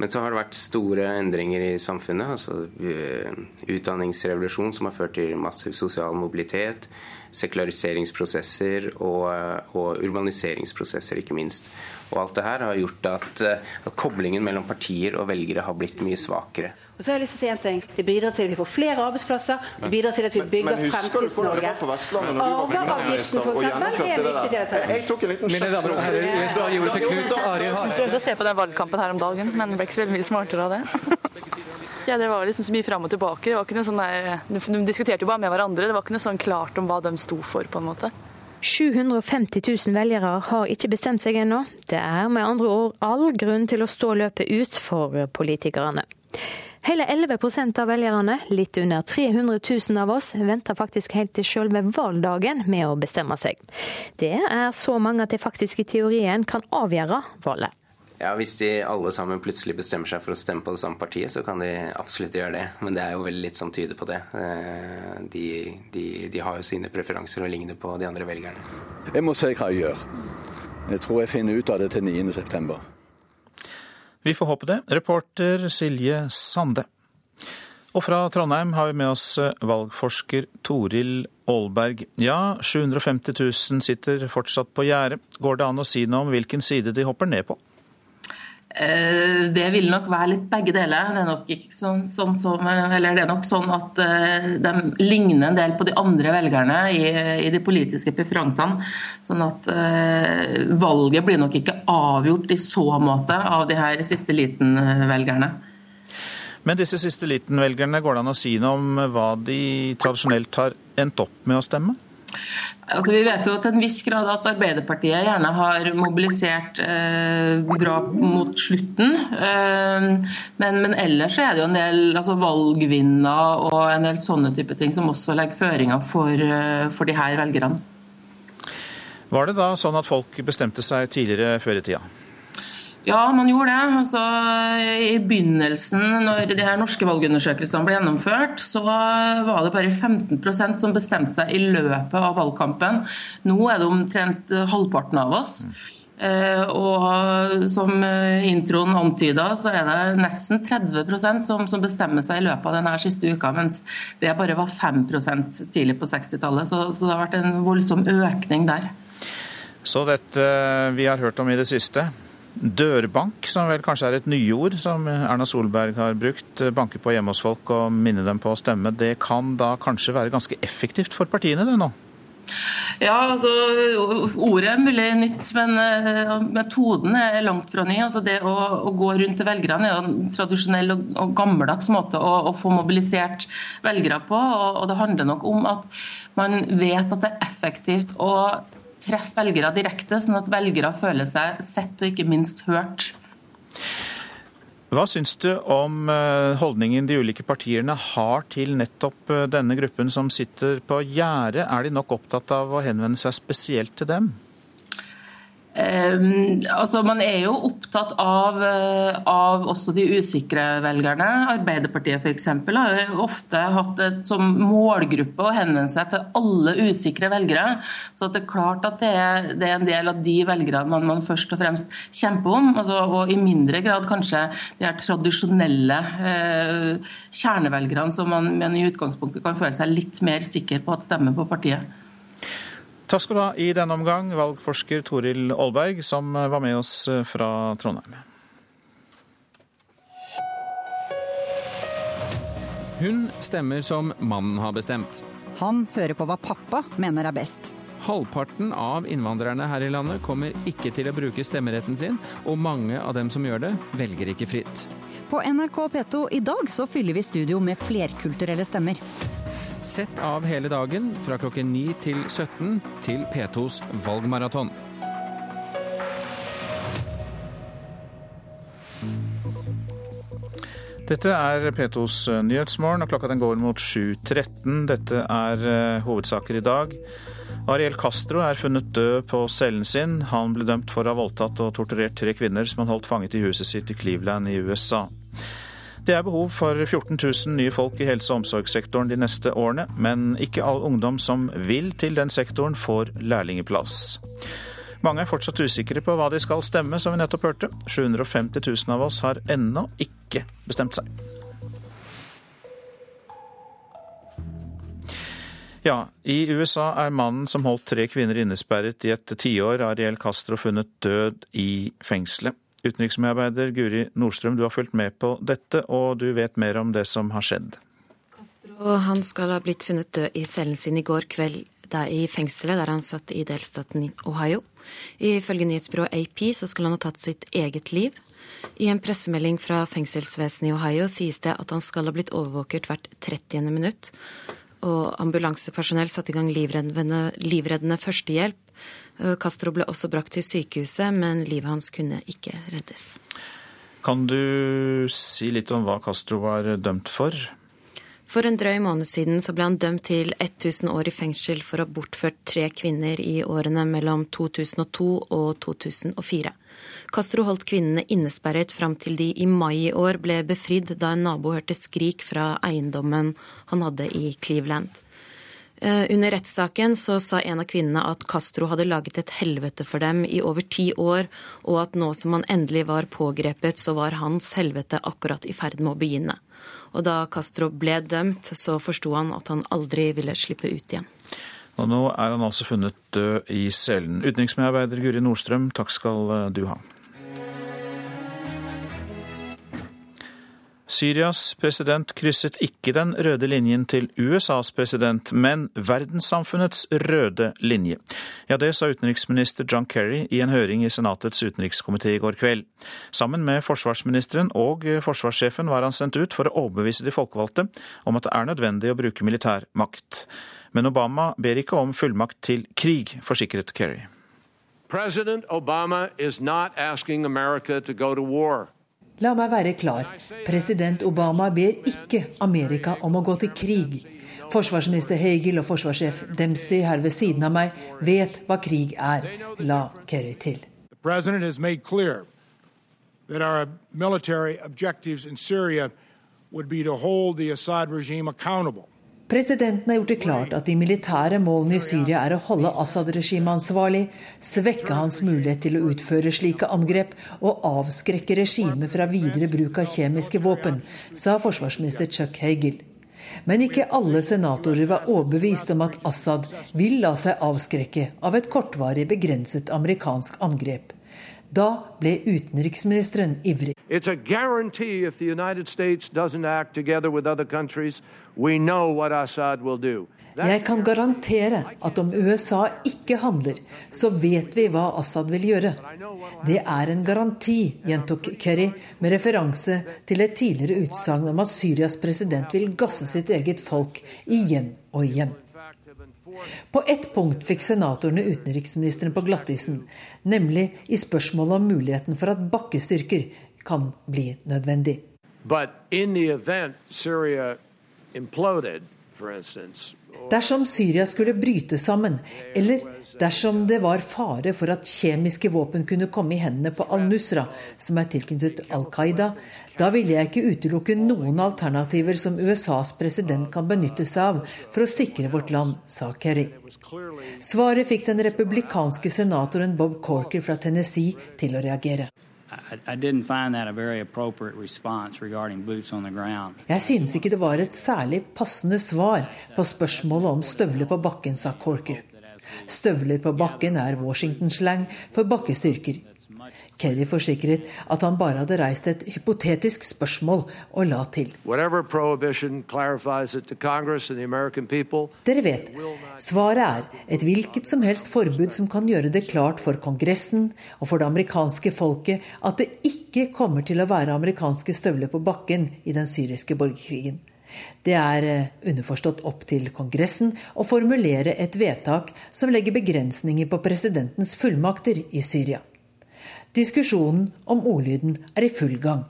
Men så har det vært store endringer i samfunnet. altså eh, Utdanningsrevolusjon som har ført til massiv sosial mobilitet. Sekulariseringsprosesser og, eh, og urbaniseringsprosesser, ikke minst. Og alt det her har gjort at, eh, at koblingen mellom partier og velgere har blitt mye svakere. Og så har jeg lyst til å si en ting. Det bidrar til at vi får flere arbeidsplasser. Det bidrar til at vi bygger Fremtids-Norge. Arveavgiften, f.eks., er en viktig del av Jeg tok en liten Mine damer og herrer, jeg skal gi ordet til Knut Arild Hareide. Prøvde å se på den valgkampen her om dagen, men ble ikke så veldig mye smartere av det. Ja, Det var liksom så mye fram og tilbake. Det var ikke noe sånn der, De diskuterte jo bare med hverandre. Det var ikke noe sånn klart om hva de sto for, på en måte. 750 000 velgere har ikke bestemt seg ennå. Det er med andre ord all grunn til å stå løpet ut for politikerne. Hele 11 av velgerne, litt under 300 000 av oss, venter faktisk helt til selve valgdagen med å bestemme seg. Det er så mange at det faktisk i teorien kan avgjøre valget. Ja, Hvis de alle sammen plutselig bestemmer seg for å stemme på det samme partiet, så kan de absolutt gjøre det. Men det er jo veldig litt som tyder på det. Eh, de, de, de har jo sine preferanser og ligner på de andre velgerne. Jeg må se hva jeg gjør. Jeg tror jeg finner ut av det til 9.9. Vi får håpe det. Reporter Silje Sande. Og fra Trondheim har vi med oss eh, valgforsker Toril Aalberg. Ja, 750 000 sitter fortsatt på gjerdet. Går det an å si noe om hvilken side de hopper ned på? Eh, det vil nok være litt begge deler. Det er nok, sånn, sånn som, det er nok sånn at eh, de ligner en del på de andre velgerne i, i de politiske preferansene. Sånn at uh, valget blir nok ikke avgjort i så måte av de her siste liten-velgerne. Men disse siste liten-velgerne, går det an å si noe om hva de tradisjonelt har endt opp med å stemme? Altså, vi vet jo til en viss grad at Arbeiderpartiet gjerne har mobilisert eh, bra mot slutten. Eh, men, men, ellers er det jo en del altså, valgvinner og en del sånne type ting som også legger føringer for, eh, for de her velgerne. Var det da sånn at folk bestemte seg tidligere før i tida? Ja, man gjorde det. Altså, I begynnelsen, når de her norske valgundersøkelsene ble gjennomført, så var det bare 15% som bestemte seg i løpet av valgkampen. Nå er det omtrent halvparten av oss. Eh, og som introen antyda, så er det nesten 30% som, som bestemmer seg i løpet av denne siste uka, mens det bare var 5% tidlig på 60-tallet. Så, så det har vært en voldsom økning der. Så dette vi har hørt om i det siste, Dørbank, som vel kanskje er et nyord som Erna Solberg har brukt, banke på hjemme hos folk og minne dem på å stemme, det kan da kanskje være ganske effektivt for partiene det nå? Ja, altså Ordet er mulig nytt, men uh, metoden er langt fra ny. Altså Det å, å gå rundt til velgerne er en tradisjonell og, og gammeldags måte å, å, få mobilisert velgere på. Og, og det handler nok om at man vet at det er effektivt å treffe velgere direkte, sånn at velgere føler seg sett og ikke minst hørt. Hva syns du om eh, holdningen de ulike partiene har til nettopp eh, denne gruppen som sitter på gjerdet? Er de nok opptatt av å henvende seg spesielt til dem? Um, altså Man er jo opptatt av, uh, av også de usikre velgerne. Arbeiderpartiet f.eks. har jo ofte hatt et som målgruppe å henvende seg til alle usikre velgere. Så det er klart at det er, det er en del av de velgerne man, man, først og fremst kjemper om. Altså, og i mindre grad kanskje de her tradisjonelle uh, kjernevelgerne som man, man i utgangspunktet kan føle seg litt mer sikker på at stemmer på partiet. Takk skal du ha i denne omgang, valgforsker Toril Aalberg, som var med oss fra Trondheim. Hun stemmer som mannen har bestemt. Han hører på hva pappa mener er best. Halvparten av innvandrerne her i landet kommer ikke til å bruke stemmeretten sin, og mange av dem som gjør det, velger ikke fritt. På NRK P2 i dag så fyller vi studio med flerkulturelle stemmer. Sett av hele dagen fra klokken 9 til 17 til P2s valgmaraton. Dette er P2s Nyhetsmorgen, og klokka den går mot 7.13. Dette er uh, hovedsaker i dag. Ariel Castro er funnet død på cellen sin. Han ble dømt for å ha voldtatt og torturert tre kvinner som han holdt fanget i huset sitt i Cleveland i USA. Det er behov for 14 000 nye folk i helse- og omsorgssektoren de neste årene, men ikke all ungdom som vil til den sektoren, får lærlingeplass. Mange er fortsatt usikre på hva de skal stemme, som vi nettopp hørte. 750 000 av oss har ennå ikke bestemt seg. Ja, i USA er mannen som holdt tre kvinner innesperret i et tiår, Ariel Castro, funnet død i fengselet. Utenriksmedarbeider Guri Nordstrøm, du har fulgt med på dette, og du vet mer om det som har skjedd. Castro han skal ha blitt funnet død i cellen sin i går kveld i fengselet der han satt i delstaten Ohio. Ifølge nyhetsbyrået AP så skal han ha tatt sitt eget liv. I en pressemelding fra fengselsvesenet i Ohio sies det at han skal ha blitt overvåket hvert 30. minutt. Og ambulansepersonell satte i gang livreddende, livreddende førstehjelp Eh, Castro ble også brakt til sykehuset, men livet hans kunne ikke reddes. Kan du si litt om hva Castro var dømt for? For en drøy måned siden så ble han dømt til 1000 år i fengsel for å ha bortført tre kvinner i årene mellom 2002 og 2004. Castro holdt kvinnene innesperret fram til de i mai i år ble befridd da en nabo hørte skrik fra eiendommen han hadde i Cleveland. Eh, under rettssaken så sa en av kvinnene at Castro hadde laget et helvete for dem i over ti år, og at nå som han endelig var pågrepet, så var hans helvete akkurat i ferd med å begynne. Og da Castro ble dømt, så forsto han at han aldri ville slippe ut igjen. Og nå er han altså funnet død i cellen. Utenriksmedarbeider Guri Nordstrøm, takk skal du ha. Syrias president krysset ikke den røde linjen til USAs president, men verdenssamfunnets røde linje. Ja, det sa utenriksminister John Kerry i en høring i Senatets utenrikskomité i går kveld. Sammen med forsvarsministeren og forsvarssjefen var han sendt ut for å overbevise de folkevalgte om at det er nødvendig å bruke militær makt. Men Obama ber ikke om fullmakt til krig, forsikret Kerry. President Obama is not asking America to go to war. La meg være klar. President Obama ber ikke Amerika om å gå til krig. Forsvarsminister Hagel og forsvarssjef Dempsey her ved siden av meg vet hva krig er, la Kerry til. Presidenten har gjort det klart at de militære målene i Syria er å holde Assad-regimet ansvarlig, svekke hans mulighet til å utføre slike angrep og avskrekke regimet fra videre bruk av kjemiske våpen, sa forsvarsminister Chuck Hagel. Men ikke alle senatorer var overbevist om at Assad vil la seg avskrekke av et kortvarig, begrenset amerikansk angrep. Da ble utenriksministeren ivrig. Jeg kan garantere at om USA ikke handler, så vet vi hva Assad vil gjøre. Det er en garanti, gjentok Kerry med referanse til et tidligere utsagn om at Syrias president vil gasse sitt eget folk igjen og igjen. På ett punkt fikk senatorene utenriksministeren på glattisen, nemlig i spørsmålet om muligheten for at bakkestyrker kan bli nødvendig. Imploded, instance, Dersom Syria skulle bryte sammen, eller dersom det var fare for at kjemiske våpen kunne komme i hendene på al-Nusra, som er tilknyttet Al Qaida, da ville jeg ikke utelukke noen alternativer som USAs president kan benytte seg av for å sikre vårt land, sa Kerry. Svaret fikk den republikanske senatoren Bob Corker fra Tennessee til å reagere. Jeg synes ikke det var et særlig passende svar på spørsmålet om støvler på bakken, sa Corker. Støvler på bakken er Washington-slang for bakkestyrker. Kerry forsikret at han bare hadde reist et hypotetisk spørsmål, og la til. Dere vet, svaret er et hvilket som helst forbud som kan gjøre det klart for Kongressen og for det amerikanske folket at det ikke kommer til å være amerikanske støvler på bakken i den syriske borgerkrigen. Det er eh, underforstått opp til Kongressen å formulere et vedtak som legger begrensninger på presidentens fullmakter i Syria. Diskusjonen om ordlyden er i full gang.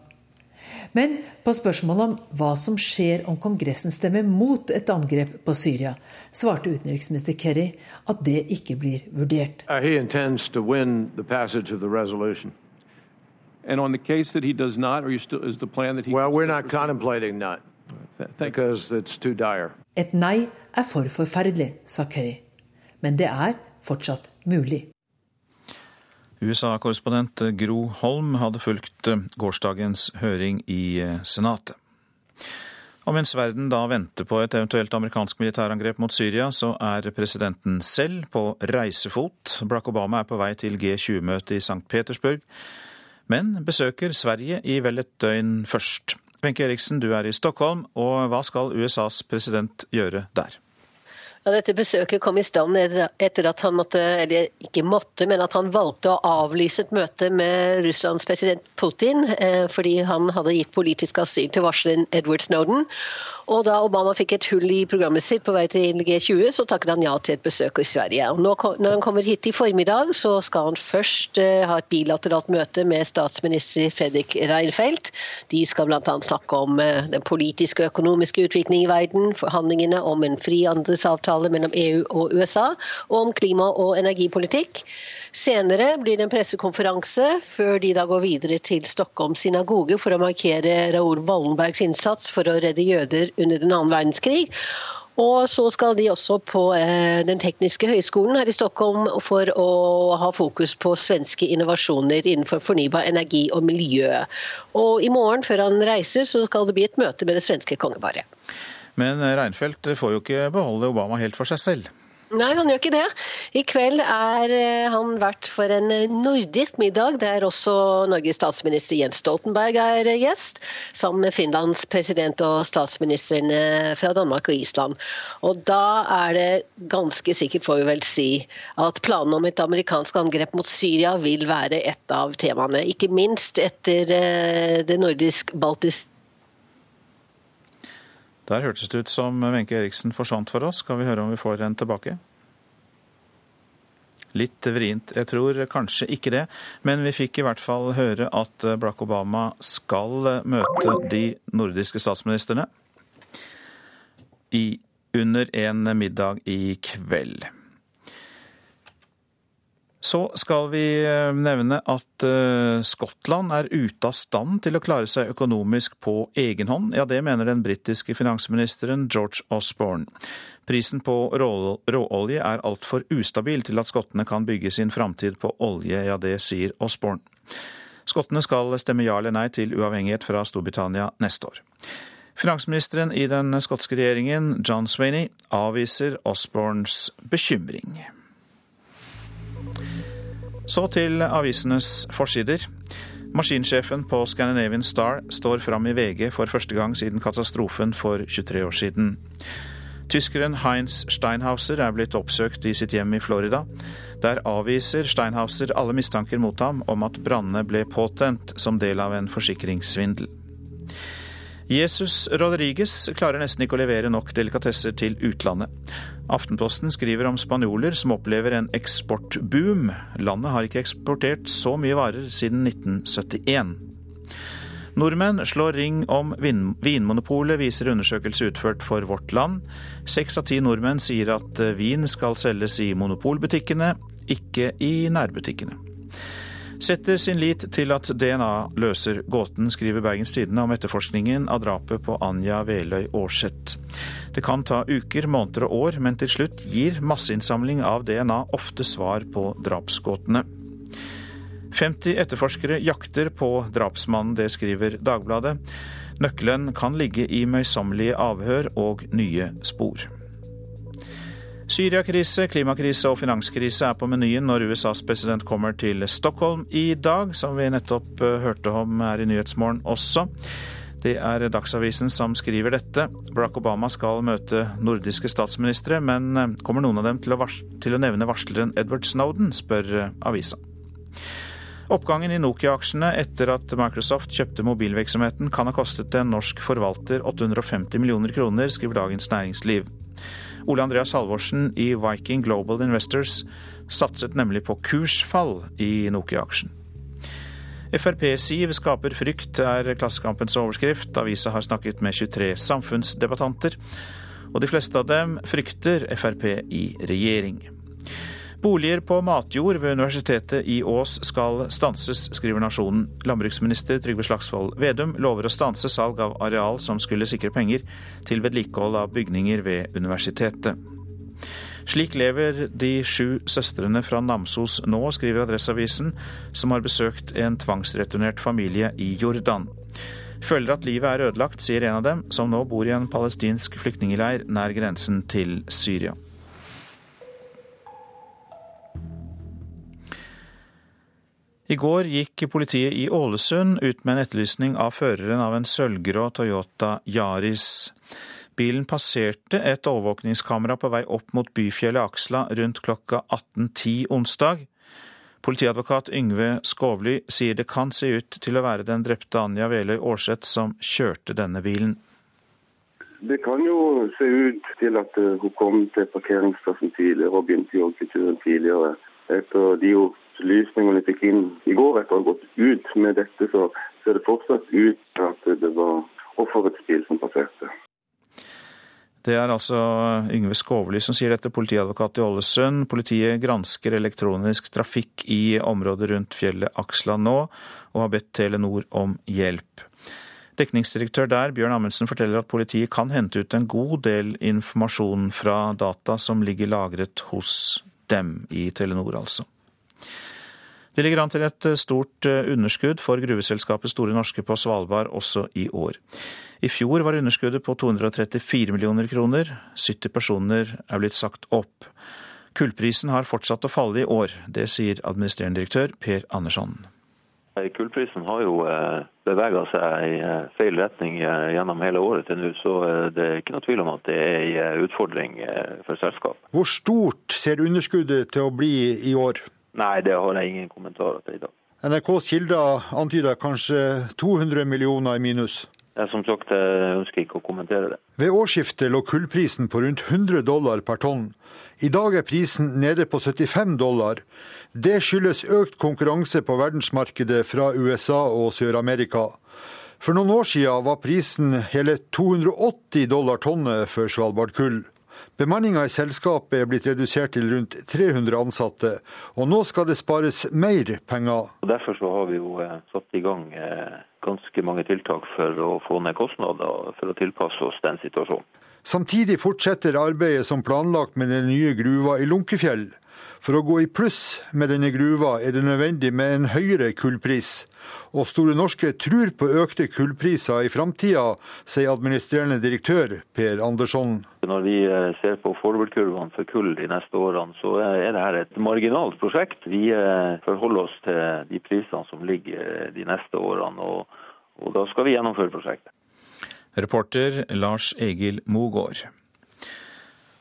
Men på spørsmålet om hva som skjer om Kongressen stemmer mot et angrep på Syria, svarte utenriksminister Kerry at det ikke blir vurdert. Uh, And on the case that he does not, or still, is the plan that he Well, we're not contemplating not, because it's too dire. Et nei er for forferdelig, sa Kerry. Men det er fortsatt mulig. USA-korrespondent Gro Holm hadde fulgt eh, gårsdagens høring i eh, Senatet. Og mens verden da venter på et eventuelt amerikansk militærangrep mot Syria, så er presidenten selv på reisefot. Barack Obama er på vei til G20-møtet i St. Petersburg, men besøker Sverige i vel et døgn først. Wenche Eriksen, du er i Stockholm, og hva skal USAs president gjøre der? Ja, dette besøket kom i stand etter at han måtte, eller ikke måtte, men at han valgte å avlyse et møte med Russlands president Putin eh, fordi han hadde gitt politisk asyl til varsleren Edward Snowden. Og da Obama fikk et hull i programmet sitt på vei til G20, så takket han ja til et besøk i Sverige. Og nå, når han kommer hit i formiddag, så skal han først uh, ha et bilateralt møte med statsminister Fredrik Reinfeldt. De skal bl.a. snakke om uh, den politiske og økonomiske utviklingen i verden, forhandlingene om en frihandelsavtale mellom EU og USA, og om klima- og energipolitikk. Senere blir det en pressekonferanse, før de da går videre til Stockholm synagoge for å markere Raoul Wallenbergs innsats for å redde jøder under den annen verdenskrig. Og så skal de også på eh, Den tekniske høgskolen her i Stockholm for å ha fokus på svenske innovasjoner innenfor fornybar energi og miljø. Og i morgen, før han reiser, så skal det bli et møte med det svenske kongeparet. Men Reinfeldt får jo ikke beholde Obama helt for seg selv. Nei, han gjør ikke det. I kveld er eh, han vert for en eh, nordisk middag, der også Norges statsminister Jens Stoltenberg er eh, gjest, sammen med Finlands president og statsministrene fra Danmark og Island. Og da er det ganske sikkert, får vi vel si, at planen om et amerikansk angrep mot Syria vil være et av temaene. Ikke minst etter det nordisk-baltiske der hørtes det ut som Wenche Eriksen forsvant for oss. Skal vi høre om vi får en tilbake? Litt vrient. Jeg tror kanskje ikke det, men vi fikk i hvert fall høre at Barack Obama skal møte de nordiske statsministrene i, under en middag i kveld. Så skal vi eh, nevne at eh, Skottland er ute av stand til å klare seg økonomisk på egen hånd. Ja, det mener den britiske finansministeren George Osborne. Prisen på råolje er altfor ustabil til at skottene kan bygge sin framtid på olje. Ja, det sier Osborne. Skottene skal stemme ja eller nei til uavhengighet fra Storbritannia neste år. Finansministeren i den skotske regjeringen, John Swaney, avviser Osbornes bekymring. Så til avisenes forsider. Maskinsjefen på Scandinavian Star står fram i VG for første gang siden katastrofen for 23 år siden. Tyskeren Heinz Steinhauser er blitt oppsøkt i sitt hjem i Florida. Der avviser Steinhauser alle mistanker mot ham om at brannene ble påtent som del av en forsikringssvindel. Jesus Rodriguez klarer nesten ikke å levere nok delikatesser til utlandet. Aftenposten skriver om spanjoler som opplever en eksportboom. Landet har ikke eksportert så mye varer siden 1971. Nordmenn slår ring om Vinmonopolet, viser undersøkelse utført for Vårt Land. Seks av ti nordmenn sier at vin skal selges i monopolbutikkene, ikke i nærbutikkene setter sin lit til at DNA løser gåten, skriver Bergens Tidende om etterforskningen av drapet på Anja Veløy Aarseth. Det kan ta uker, måneder og år, men til slutt gir masseinnsamling av DNA ofte svar på drapsgåtene. 50 etterforskere jakter på drapsmannen, det skriver Dagbladet. Nøkkelen kan ligge i møysommelige avhør og nye spor. Syriakrise, klimakrise og finanskrise er på menyen når USAs president kommer til Stockholm i dag, som vi nettopp eh, hørte om her i Nyhetsmorgen også. Det er Dagsavisen som skriver dette. Barack Obama skal møte nordiske statsministre, men eh, kommer noen av dem til å, til å nevne varsleren Edward Snowden, spør eh, avisa. Oppgangen i Nokia-aksjene etter at Microsoft kjøpte mobilvirksomheten kan ha kostet en norsk forvalter 850 millioner kroner, skriver Dagens Næringsliv. Ole Andreas Halvorsen i Viking Global Investors satset nemlig på kursfall i Nokia-aksjen. Frp-siv skaper frykt, er Klassekampens overskrift. Avisa har snakket med 23 samfunnsdebattanter, og de fleste av dem frykter Frp i regjering. Boliger på matjord ved Universitetet i Ås skal stanses, skriver Nasjonen. Landbruksminister Trygve Slagsvold Vedum lover å stanse salg av areal som skulle sikre penger til vedlikehold av bygninger ved universitetet. Slik lever de sju søstrene fra Namsos nå, skriver Adresseavisen, som har besøkt en tvangsreturnert familie i Jordan. Føler at livet er ødelagt, sier en av dem, som nå bor i en palestinsk flyktningleir nær grensen til Syria. I går gikk politiet i Ålesund ut med en etterlysning av føreren av en sølvgrå Toyota Yaris. Bilen passerte et overvåkningskamera på vei opp mot byfjellet Aksla rundt klokka 18.10 onsdag. Politiadvokat Yngve Skovly sier det kan se ut til å være den drepte Anja Veløy Aarseth som kjørte denne bilen. Det kan jo se ut til at hun kom til parkeringsplassen tidligere og begynte joggeturen tidligere. Etter de opplysningene vi fikk inn i går etter å ha gått ut med dette, så ser det fortsatt ut til at det var offerets bil som passerte. Det er altså Yngve Skovly som sier dette, politiadvokat i Ålesund. Politiet gransker elektronisk trafikk i området rundt fjellet Aksla nå, og har bedt Telenor om hjelp. Dekningsdirektør der, Bjørn Amundsen, forteller at politiet kan hente ut en god del informasjon fra data som ligger lagret hos dem, i Telenor altså. Det ligger an til et stort underskudd for gruveselskapet Store Norske på Svalbard også i år. I fjor var underskuddet på 234 millioner kroner. 70 personer er blitt sagt opp. Kullprisen har fortsatt å falle i år. Det sier administrerende direktør Per Andersson. Kullprisen har jo eh, bevega seg i eh, feil retning eh, gjennom hele året til nå, så det er ikke noe tvil om at det er en utfordring for selskapet. Hvor stort ser underskuddet til å bli i år? Nei, det har jeg ingen kommentarer til i dag. NRKs kilder antyder kanskje 200 millioner i minus? Jeg, som sagt, jeg ønsker ikke å kommentere det. Ved årsskiftet lå kullprisen på rundt 100 dollar per tonn. I dag er prisen nede på 75 dollar. Det skyldes økt konkurranse på verdensmarkedet fra USA og Sør-Amerika. For noen år siden var prisen hele 280 dollar tonnet for Svalbard kull. Bemanninga i selskapet er blitt redusert til rundt 300 ansatte, og nå skal det spares mer penger. Og derfor har vi jo eh, satt i gang eh, ganske mange tiltak for å få ned kostnader, for å tilpasse oss den situasjonen. Samtidig fortsetter arbeidet som planlagt med den nye gruva i Lunkefjell. For å gå i pluss med denne gruva er det nødvendig med en høyere kullpris. Og Store Norske tror på økte kullpriser i framtida, sier administrerende direktør Per Andersson. Når vi eh, ser på forward-kurvene for kull de neste årene, så er dette et marginalt prosjekt. Vi eh, forholder oss til de prisene som ligger eh, de neste årene, og, og da skal vi gjennomføre prosjektet. Reporter Lars Egil Mogård.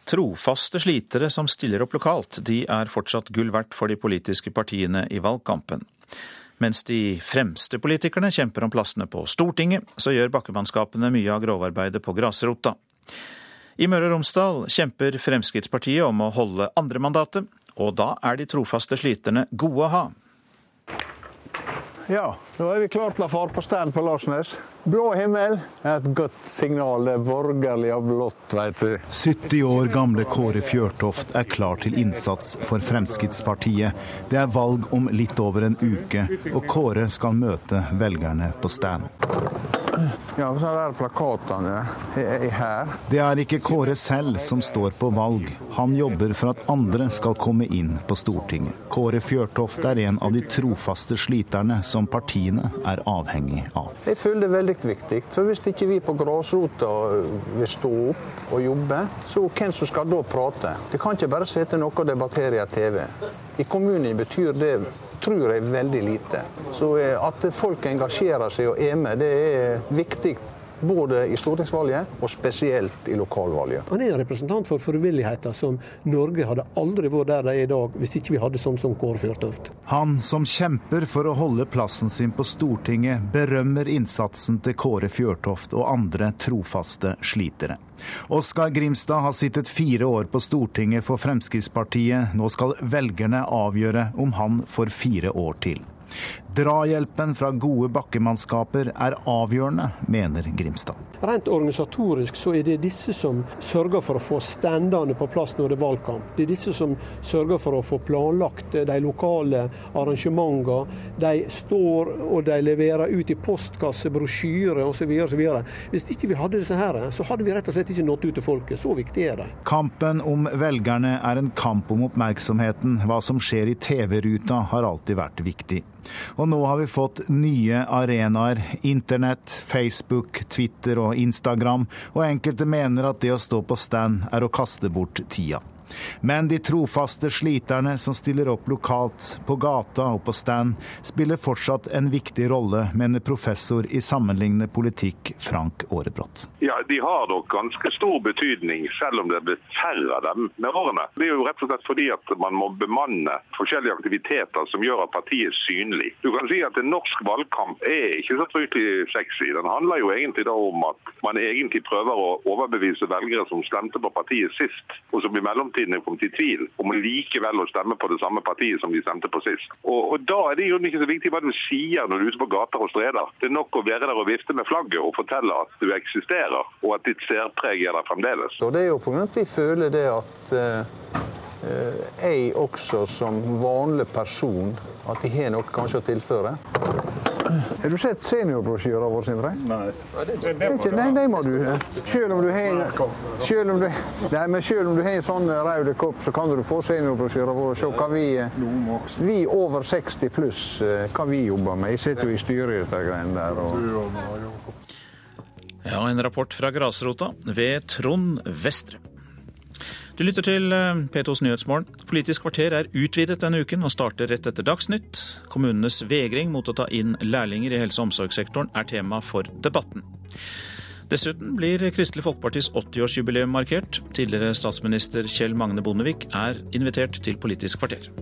Trofaste slitere som stiller opp lokalt, de er fortsatt gull verdt for de politiske partiene i valgkampen. Mens de fremste politikerne kjemper om plassene på Stortinget, så gjør bakkemannskapene mye av grovarbeidet på grasrota. I Møre og Romsdal kjemper Fremskrittspartiet om å holde andremandatet, og da er de trofaste sliterne gode å ha. Ja, da er vi klare til å fare på stand på Larsnes. Blå himmel er et godt signal. Det er borgerlig og blått, veit du. 70 år gamle Kåre Fjørtoft er klar til innsats for Fremskrittspartiet. Det er valg om litt over en uke, og Kåre skal møte velgerne på stand. Ja, så er plakatene er her. Det er ikke Kåre selv som står på valg. Han jobber for at andre skal komme inn på Stortinget. Kåre Fjørtoft er en av de trofaste sliterne som partiene er avhengig av. Jeg føler det er veldig viktig. For hvis ikke vi på grasrota vil stå opp og jobbe, så hvem som skal da prate? Det kan ikke bare sitte noe og debattere i TV. I kommunen betyr det tror jeg veldig lite. Så eh, at folk engasjerer seg og er med, det er viktig. Både i stortingsvalget og spesielt i lokalvalget. Han er en representant for frivilligheten som Norge hadde aldri vært der de er i dag, hvis ikke vi hadde sånn som Kåre Fjørtoft. Han som kjemper for å holde plassen sin på Stortinget, berømmer innsatsen til Kåre Fjørtoft og andre trofaste slitere. Oskar Grimstad har sittet fire år på Stortinget for Fremskrittspartiet. Nå skal velgerne avgjøre om han får fire år til. Drahjelpen fra gode bakkemannskaper er avgjørende, mener Grimstad. Rent organisatorisk så er det disse som sørger for å få standene på plass når det er valgkamp. Det er disse som sørger for å få planlagt de lokale arrangementene. De står og de leverer ut i postkasse, brosjyre osv. Hvis ikke vi hadde disse her, så hadde vi rett og slett ikke nådd ut til folket. Så viktig er de. Kampen om velgerne er en kamp om oppmerksomheten. Hva som skjer i TV-ruta har alltid vært viktig. Og nå har vi fått nye arenaer. Internett, Facebook, Twitter og Instagram. Og enkelte mener at det å stå på stand er å kaste bort tida. Men de trofaste sliterne som stiller opp lokalt, på gata og på stand, spiller fortsatt en viktig rolle, mener professor i sammenlignende politikk Frank Aarebrot. Ja, De har nok ganske stor betydning, selv om det er blitt færre av dem med årene. Det er jo rett og slett fordi at man må bemanne forskjellige aktiviteter som gjør at partiet er synlig. Du kan si at En norsk valgkamp er ikke så fryktelig sexy. Den handler jo egentlig da om at man egentlig prøver å overbevise velgere som stemte på partiet sist, og som i mellomtiden ettertiden er kommet i tvil om likevel å stemme på det samme partiet som de stemte på sist. Og, og Da er det jo ikke så viktig hva du sier når du er ute på gater og streder. Det er nok å være der og vifte med flagget og fortelle at du eksisterer, og at ditt særpreg er der fremdeles. Og det er jo på grunn av at de føler det at eh, jeg også som vanlig person at jeg har noe kanskje å tilføre. Har du sett seniorbrosjyra vår, Sindre? Nei. Ikke, nei, det må du. Selv om du har selv om du, nei, men selv om du har en sånn rød kopp, så kan du få seniorbrosjyra vår og se hva vi Vi over 60 pluss, hva vi jobber med. Jeg sitter jo i styret i dette greiene der. Og... Ja, en rapport fra grasrota ved Trond Vestre. Du lytter til P2s Nyhetsmorgen. Politisk kvarter er utvidet denne uken og starter rett etter Dagsnytt. Kommunenes vegring mot å ta inn lærlinger i helse- og omsorgssektoren er tema for debatten. Dessuten blir Kristelig Folkepartis 80-årsjubileum markert. Tidligere statsminister Kjell Magne Bondevik er invitert til Politisk kvarter.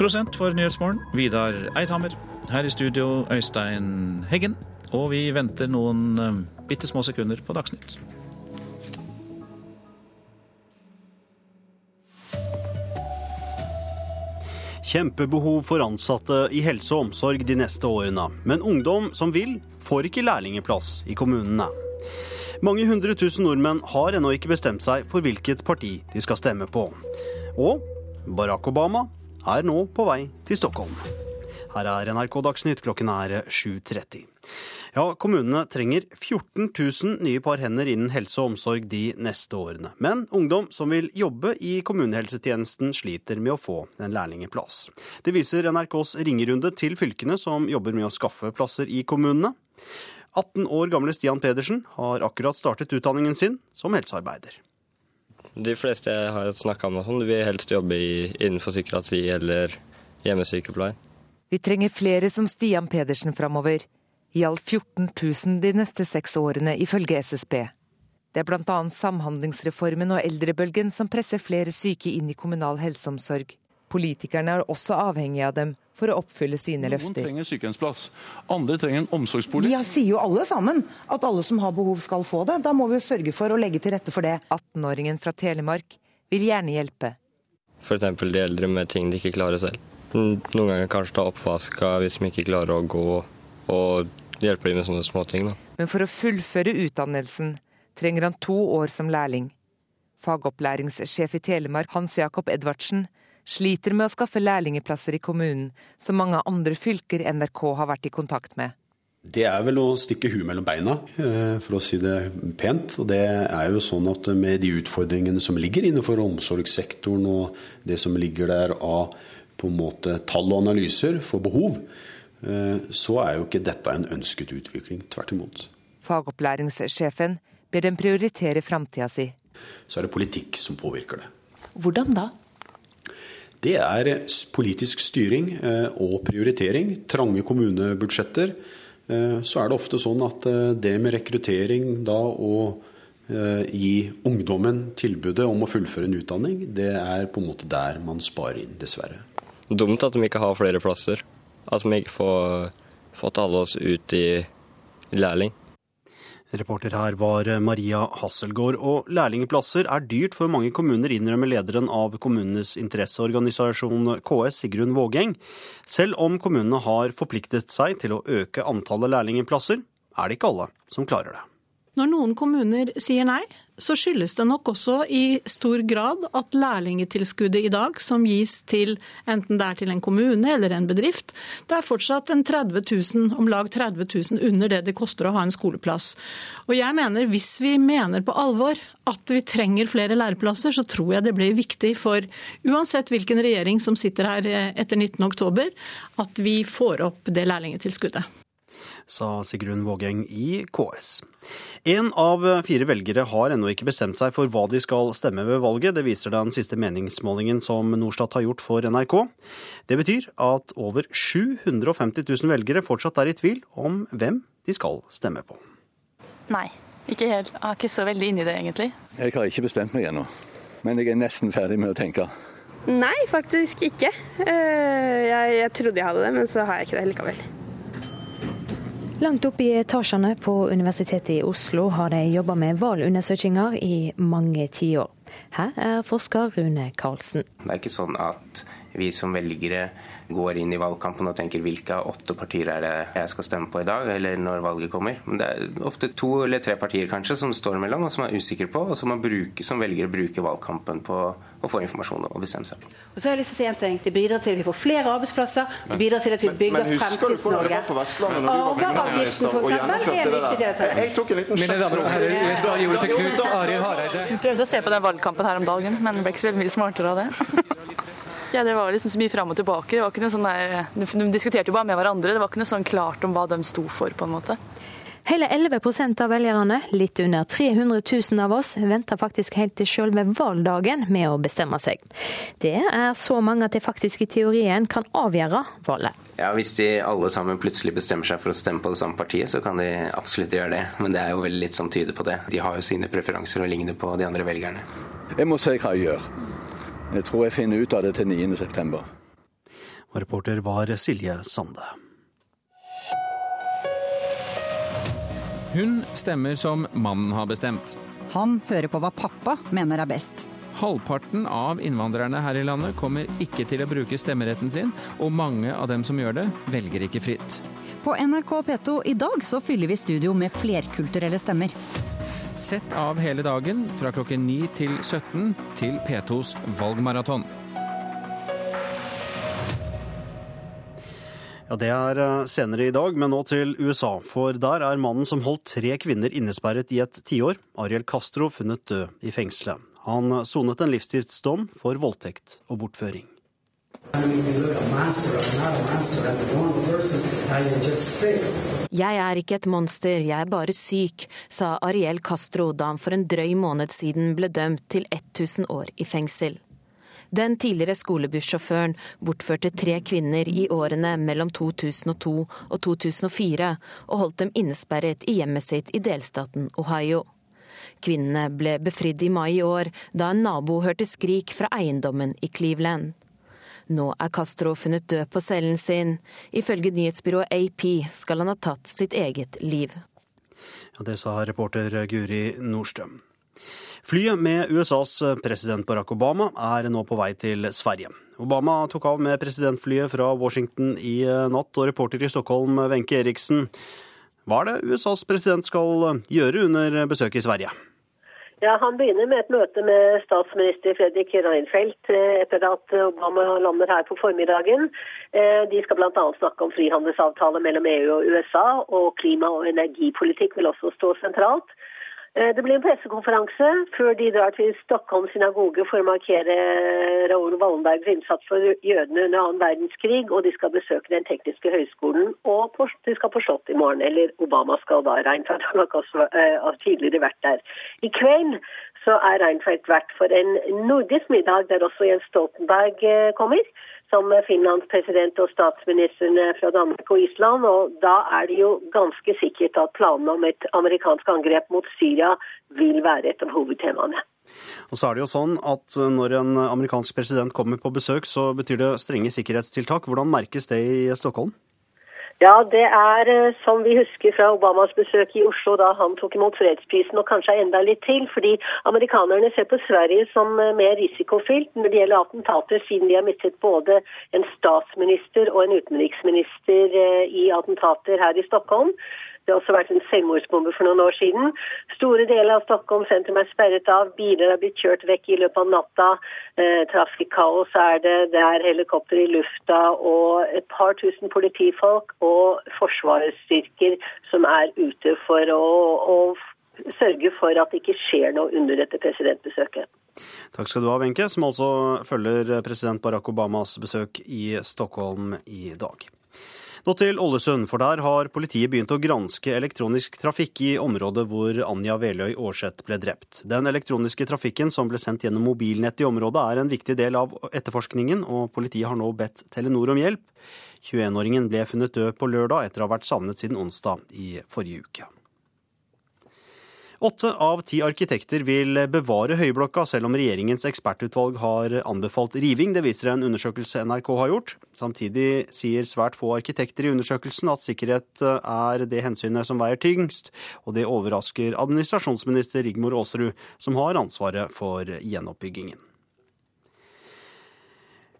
Prosent for Nyhetsmorgen, Vidar Eidhammer. Her i studio Øystein Heggen. Og vi venter noen bitte små sekunder på Dagsnytt. Kjempebehov for ansatte i helse og omsorg de neste årene. Men ungdom som vil, får ikke lærlingeplass i kommunene. Mange hundre tusen nordmenn har ennå ikke bestemt seg for hvilket parti de skal stemme på. Og Barack Obama er nå på vei til Stockholm. Her er NRK Dagsnytt, klokken er 7.30. Ja, kommunene trenger 14 000 nye par hender innen helse og omsorg de neste årene. Men ungdom som vil jobbe i kommunehelsetjenesten sliter med å få en lærlingeplass. Det viser NRKs ringerunde til fylkene som jobber med å skaffe plasser i kommunene. 18 år gamle Stian Pedersen har akkurat startet utdanningen sin som helsearbeider. De fleste jeg har snakka med, sånn, vil helst jobbe i, innenfor psykiatri eller hjemmesykepleien. Vi trenger flere som Stian Pedersen framover i alt 14 000 de neste seks årene, ifølge SSB. Det er bl.a. Samhandlingsreformen og eldrebølgen som presser flere syke inn i kommunal helseomsorg. Politikerne er også avhengige av dem for å oppfylle sine løfter. Noen trenger sykehjemsplass, andre trenger en omsorgsbolig. Vi sier jo alle sammen at alle som har behov skal få det. Da må vi jo sørge for å legge til rette for det. 18-åringen fra Telemark vil gjerne hjelpe. F.eks. de eldre med ting de ikke klarer selv. Noen ganger kanskje ta oppvaska hvis de ikke klarer å gå, og hjelpe dem med sånne småting. Men for å fullføre utdannelsen trenger han to år som lærling. Fagopplæringssjef i Telemark, Hans Jakob Edvardsen, sliter med å skaffe lærlingeplasser i kommunen, som mange andre fylker NRK har vært i kontakt med. Det er vel å stikke huet mellom beina, for å si det pent. Og det er jo sånn at med de utfordringene som ligger innenfor omsorgssektoren, og det som ligger der av på en måte tall og analyser for behov, så er jo ikke dette en ønsket utvikling. Tvert imot. Fagopplæringssjefen ber dem prioritere framtida si. Så er det politikk som påvirker det. Hvordan da? Det er politisk styring og prioritering. Trange kommunebudsjetter. Så er det ofte sånn at det med rekruttering da og gi ungdommen tilbudet om å fullføre en utdanning, det er på en måte der man sparer inn, dessverre. Dumt at de ikke har flere plasser. At vi ikke får fått alle oss ut i lærling. Reporter her var Maria Hasselgaard. Og lærlingplasser er dyrt for mange kommuner, innrømmer lederen av kommunenes interesseorganisasjon KS, Sigrun Vågeng. Selv om kommunene har forpliktet seg til å øke antallet lærlingplasser, er det ikke alle som klarer det. Når noen kommuner sier nei, så skyldes det nok også i stor grad at lærlingetilskuddet i dag, som gis til enten det er til en kommune eller en bedrift, det er fortsatt en 30 000, om lag 30 000 under det det koster å ha en skoleplass. Og jeg mener hvis vi mener på alvor at vi trenger flere læreplasser, så tror jeg det blir viktig for uansett hvilken regjering som sitter her etter 19.10, at vi får opp det lærlingetilskuddet sa Sigrun Vågeng i KS. Én av fire velgere har ennå ikke bestemt seg for hva de skal stemme ved valget. Det viser den siste meningsmålingen som Norstat har gjort for NRK. Det betyr at over 750 000 velgere fortsatt er i tvil om hvem de skal stemme på. Nei, ikke helt. Jeg er ikke så veldig inni det, egentlig. Jeg har ikke bestemt meg ennå, men jeg er nesten ferdig med å tenke. Nei, faktisk ikke. Jeg, jeg trodde jeg hadde det, men så har jeg ikke det likevel. Langt opp i etasjene på Universitetet i Oslo har de jobba med valgundersøkelser i mange tiår. Her er forsker Rune Karlsen. Det er ikke sånn at vi som velgere går inn i valgkampen og tenker hvilke av åtte partier er det jeg skal stemme på i dag, eller når valget kommer. Men det er ofte to eller tre partier kanskje som står mellom, og som er usikre på, og som, bruker, som velger å bruke valgkampen på å få informasjon og bestemme seg. Og så har jeg lyst til å si en ting. Det bidrar til at vi får flere arbeidsplasser, det bidrar til at vi bygger Fremtids-Norge. Arveavgiften f.eks. er en viktig del Jeg tok en liten Mine damer og herrer, USA gjorde til Knut Arild Hareide. Prøvde å se på den valgkampen her om dagen, men ble ikke så mye smartere av det. Ja, Det var liksom så mye fram og tilbake. Det var ikke noe sånn der, De diskuterte jo bare med hverandre. Det var ikke noe sånn klart om hva de sto for, på en måte. Hele 11% av velgerne, litt under 300 000 av oss, venter faktisk helt til selve valgdagen med å bestemme seg. Det er så mange at det faktisk i teorien kan avgjøre valget. Ja, Hvis de alle sammen plutselig bestemmer seg for å stemme på det samme partiet, så kan de absolutt gjøre det. Men det er jo veldig litt som tyder på det. De har jo sine preferanser og ligner på de andre velgerne. Jeg må si hva jeg gjør. Jeg tror jeg finner ut av det til 9.9. Reporter var Silje Sande. Hun stemmer som mannen har bestemt. Han hører på hva pappa mener er best. Halvparten av innvandrerne her i landet kommer ikke til å bruke stemmeretten sin, og mange av dem som gjør det, velger ikke fritt. På NRK P2 i dag så fyller vi studio med flerkulturelle stemmer. Sett av hele dagen fra klokken 9 til 17 til P2s valgmaraton. Ja, Det er eh, senere i dag, men nå til USA. For der er mannen som holdt tre kvinner innesperret i et tiår, Ariel Castro, funnet død i fengselet. Han sonet en livstidsdom for voldtekt og bortføring. Jeg er ikke et monster, jeg er bare syk, sa Ariel Castro da han for en drøy måned siden ble dømt til 1000 år i fengsel. Den tidligere skolebussjåføren bortførte tre kvinner i årene mellom 2002 og 2004, og holdt dem innesperret i hjemmet sitt i delstaten Ohio. Kvinnene ble befridd i mai i år, da en nabo hørte skrik fra eiendommen i Cleveland. Nå er Castro funnet død på cellen sin. Ifølge nyhetsbyrået AP skal han ha tatt sitt eget liv. Ja, det sa reporter Guri Nordstrøm. Flyet med USAs president Barack Obama er nå på vei til Sverige. Obama tok av med presidentflyet fra Washington i natt, og reporter i Stockholm, Wenche Eriksen. Hva er det USAs president skal gjøre under besøket i Sverige? Ja, Han begynner med et møte med statsminister Fredrik Reinfeldt eh, etter at Obama lander her på formiddagen. Eh, de skal bl.a. snakke om frihandelsavtale mellom EU og USA, og klima- og energipolitikk vil også stå sentralt. Eh, det blir en pressekonferanse før de drar til Stockholm synagoge for å markere Raoul Wallenbergs innsats for jødene under annen verdenskrig, og de skal besøke Den tekniske høgskolen, og de skal på Slott i morgen. Eller Obama skal da. Reinfeldt har nok også har tidligere vært der. I kveld så er Reinfeldt vært for en nordisk middag der også Jens Stoltenberg kommer som Finlands president og statsministrene fra Danmark og Island. Og da er det jo ganske sikkert at planene om et amerikansk angrep mot Syria vil være et av hovedtemaene. Og så er det jo sånn at Når en amerikansk president kommer på besøk, så betyr det strenge sikkerhetstiltak. Hvordan merkes det i Stockholm? Ja, det er eh, som vi husker fra Obamas besøk i Oslo da han tok imot fredsprisen, og kanskje enda litt til. Fordi amerikanerne ser på Sverige som eh, mer risikofylt når det gjelder attentater, siden de har mistet både en statsminister og en utenriksminister eh, i attentater her i Stockholm. Det har også vært en selvmordsbombe for noen år siden. Store deler av Stockholm sentrum er sperret av. Biler har blitt kjørt vekk i løpet av natta. Eh, Trafikkaos er det. Det er helikopter i lufta og et par tusen politifolk og forsvarsstyrker som er ute for å, å sørge for at det ikke skjer noe under dette presidentbesøket. Takk skal du ha, Wenche, som altså følger president Barack Obamas besøk i Stockholm i dag. Nå til Ålesund, for der har politiet begynt å granske elektronisk trafikk i området hvor Anja Veløy Aarseth ble drept. Den elektroniske trafikken som ble sendt gjennom mobilnett i området er en viktig del av etterforskningen, og politiet har nå bedt Telenor om hjelp. 21-åringen ble funnet død på lørdag etter å ha vært savnet siden onsdag i forrige uke. Åtte av ti arkitekter vil bevare Høyblokka, selv om regjeringens ekspertutvalg har anbefalt riving. Det viser en undersøkelse NRK har gjort. Samtidig sier svært få arkitekter i undersøkelsen at sikkerhet er det hensynet som veier tyngst, og det overrasker administrasjonsminister Rigmor Aasrud, som har ansvaret for gjenoppbyggingen.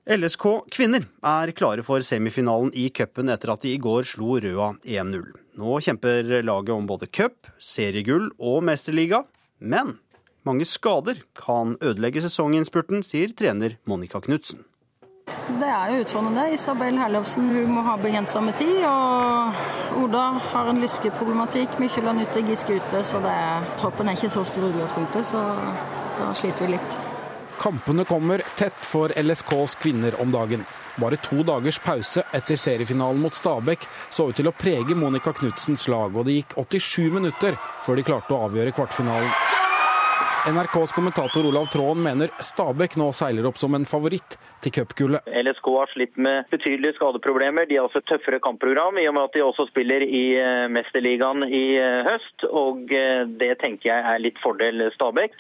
LSK kvinner er klare for semifinalen i cupen etter at de i går slo Røa 1-0. Nå kjemper laget om både cup, seriegull og mesterliga. Men mange skader kan ødelegge sesonginnspurten, sier trener Monica Knutsen. Det er jo utfordrende. Isabel Herlovsen hun må ha begrensa med tid. Og Oda har en lyskeproblematikk. Mykjela Nytte Giske ute, så det, troppen er ikke så stor i utgangspunktet. Så da sliter vi litt. Kampene kommer tett for LSKs kvinner om dagen. Bare to dagers pause etter seriefinalen mot Stabæk så ut til å prege Monica Knutsens lag, og det gikk 87 minutter før de klarte å avgjøre kvartfinalen. NRKs kommentator Olav Tråen mener Stabæk nå seiler opp som en favoritt til cupgullet. LSK har slitt med betydelige skadeproblemer. De har også et tøffere kampprogram, i og med at de også spiller i eh, Mesterligaen i eh, høst. Og eh, det tenker jeg er litt fordel Stabæk.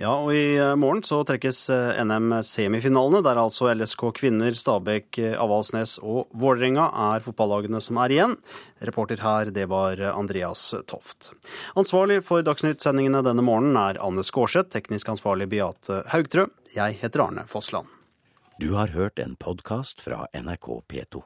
Ja, og i eh, morgen så trekkes eh, NM-semifinalene, der altså LSK kvinner, Stabæk, eh, Avaldsnes og Vålerenga er fotballagene som er igjen. Reporter her, det var Andreas Toft. Ansvarlig for Dagsnytt-sendingene denne morgenen er Anne Skårseth, teknisk ansvarlig Beate Haugtrø. Jeg heter Arne Fossland. Du har hørt en podkast fra NRK P2.